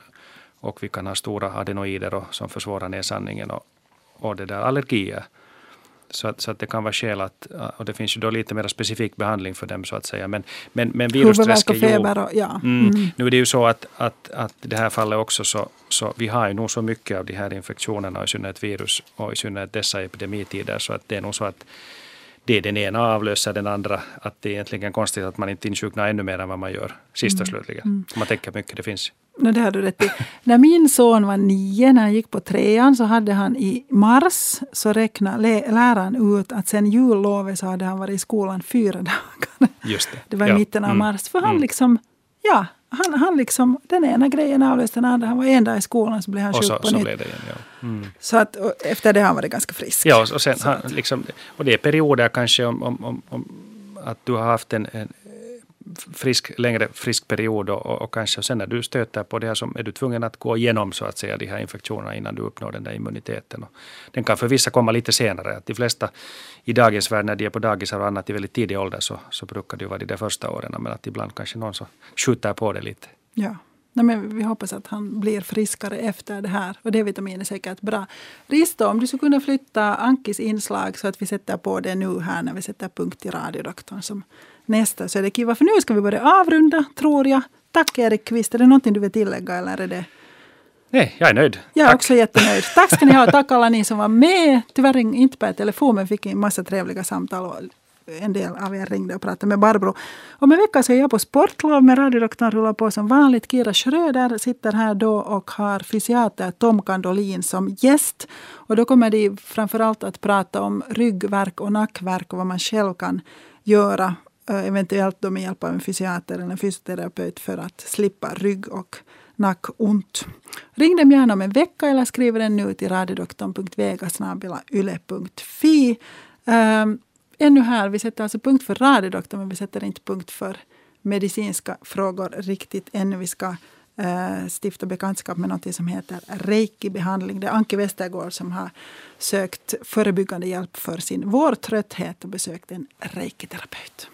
[SPEAKER 2] och vi kan ha stora adenoider och, som försvårar näsandningen och, och det där allergier. Så att, så att det kan vara skäl att, och det finns ju då lite mer specifik behandling för dem så att säga. Men, men, men virusträsk är
[SPEAKER 1] ju... Och, ja.
[SPEAKER 2] Mm, mm. Nu är det ju så att, att, att i det här fallet också så, så vi har ju nog så mycket av de här infektionerna, i synnerhet virus och i synnerhet dessa epidemitider, så att det är nog så att det den ena avlöser den andra. Att det är egentligen konstigt att man inte insjuknar ännu mer än vad man gör sist och mm. slutligen. Mm. Man tänker mycket det finns.
[SPEAKER 1] No, det har du rätt i. När min son var nio, när han gick på trean, så hade han i mars, så räknade läraren ut att sen jullovet så hade han varit i skolan fyra (laughs) dagar.
[SPEAKER 2] Just det.
[SPEAKER 1] det var i ja. mitten av mm. mars. För han mm. liksom, ja, han, han liksom, den ena grejen avlöste den andra. Han var en dag i skolan så blev han sjuk på nytt. Det igen, ja. mm. Så att, efter det har han varit ganska frisk.
[SPEAKER 2] Ja, och, sen, han, liksom, och det är perioder kanske om, om, om, om att du har haft en, en frisk, längre frisk period och, och, och, kanske sen när du stöter på det här så är du tvungen att gå igenom så att säga de här infektionerna innan du uppnår den där immuniteten. Och den kan för vissa komma lite senare. Att de flesta i dagens värld när de är på dagisar och annat i väldigt tidig ålder så, så brukar det ju vara de där första åren men att ibland kanske någon så skjuter på det lite.
[SPEAKER 1] Ja. Nej, men vi hoppas att han blir friskare efter det här. Och D-vitamin är säkert bra. Risto, om du skulle kunna flytta Ankis inslag så att vi sätter på det nu här när vi sätter punkt i radiodoktorn som nästa så är det kiva. För nu ska vi börja avrunda, tror jag. Tack Erik Kvist. Är det någonting du vill tillägga eller är det
[SPEAKER 2] Nej, jag är nöjd.
[SPEAKER 1] Jag är tack. också jättenöjd. Tack ska ni ha. Tack alla ni som var med. Tyvärr inte per telefon, men fick en massa trevliga samtal. Och en del av er ringde och pratade med Barbro. Om en vecka så är jag på sportlov med radiodoktorn rullar på som vanligt. Kira Schröder sitter här då och har fysiater Tom Kandolin som gäst. Och då kommer de framförallt att prata om ryggverk och nackverk och vad man själv kan göra Eh, eventuellt då med hjälp av en fysiater eller en fysioterapeut för att slippa rygg och nackont. Ring dem gärna om en vecka eller skriv den nu till radiodoktorn.vegasnabelayle.fi. Um, ehm, ännu här, vi sätter alltså punkt för radiodoktorn men vi sätter inte punkt för medicinska frågor riktigt ännu. Vi ska eh, stifta bekantskap med något som heter reiki-behandling. Det är Anki Westergård som har sökt förebyggande hjälp för sin vårtrötthet och besökt en reiki-terapeut.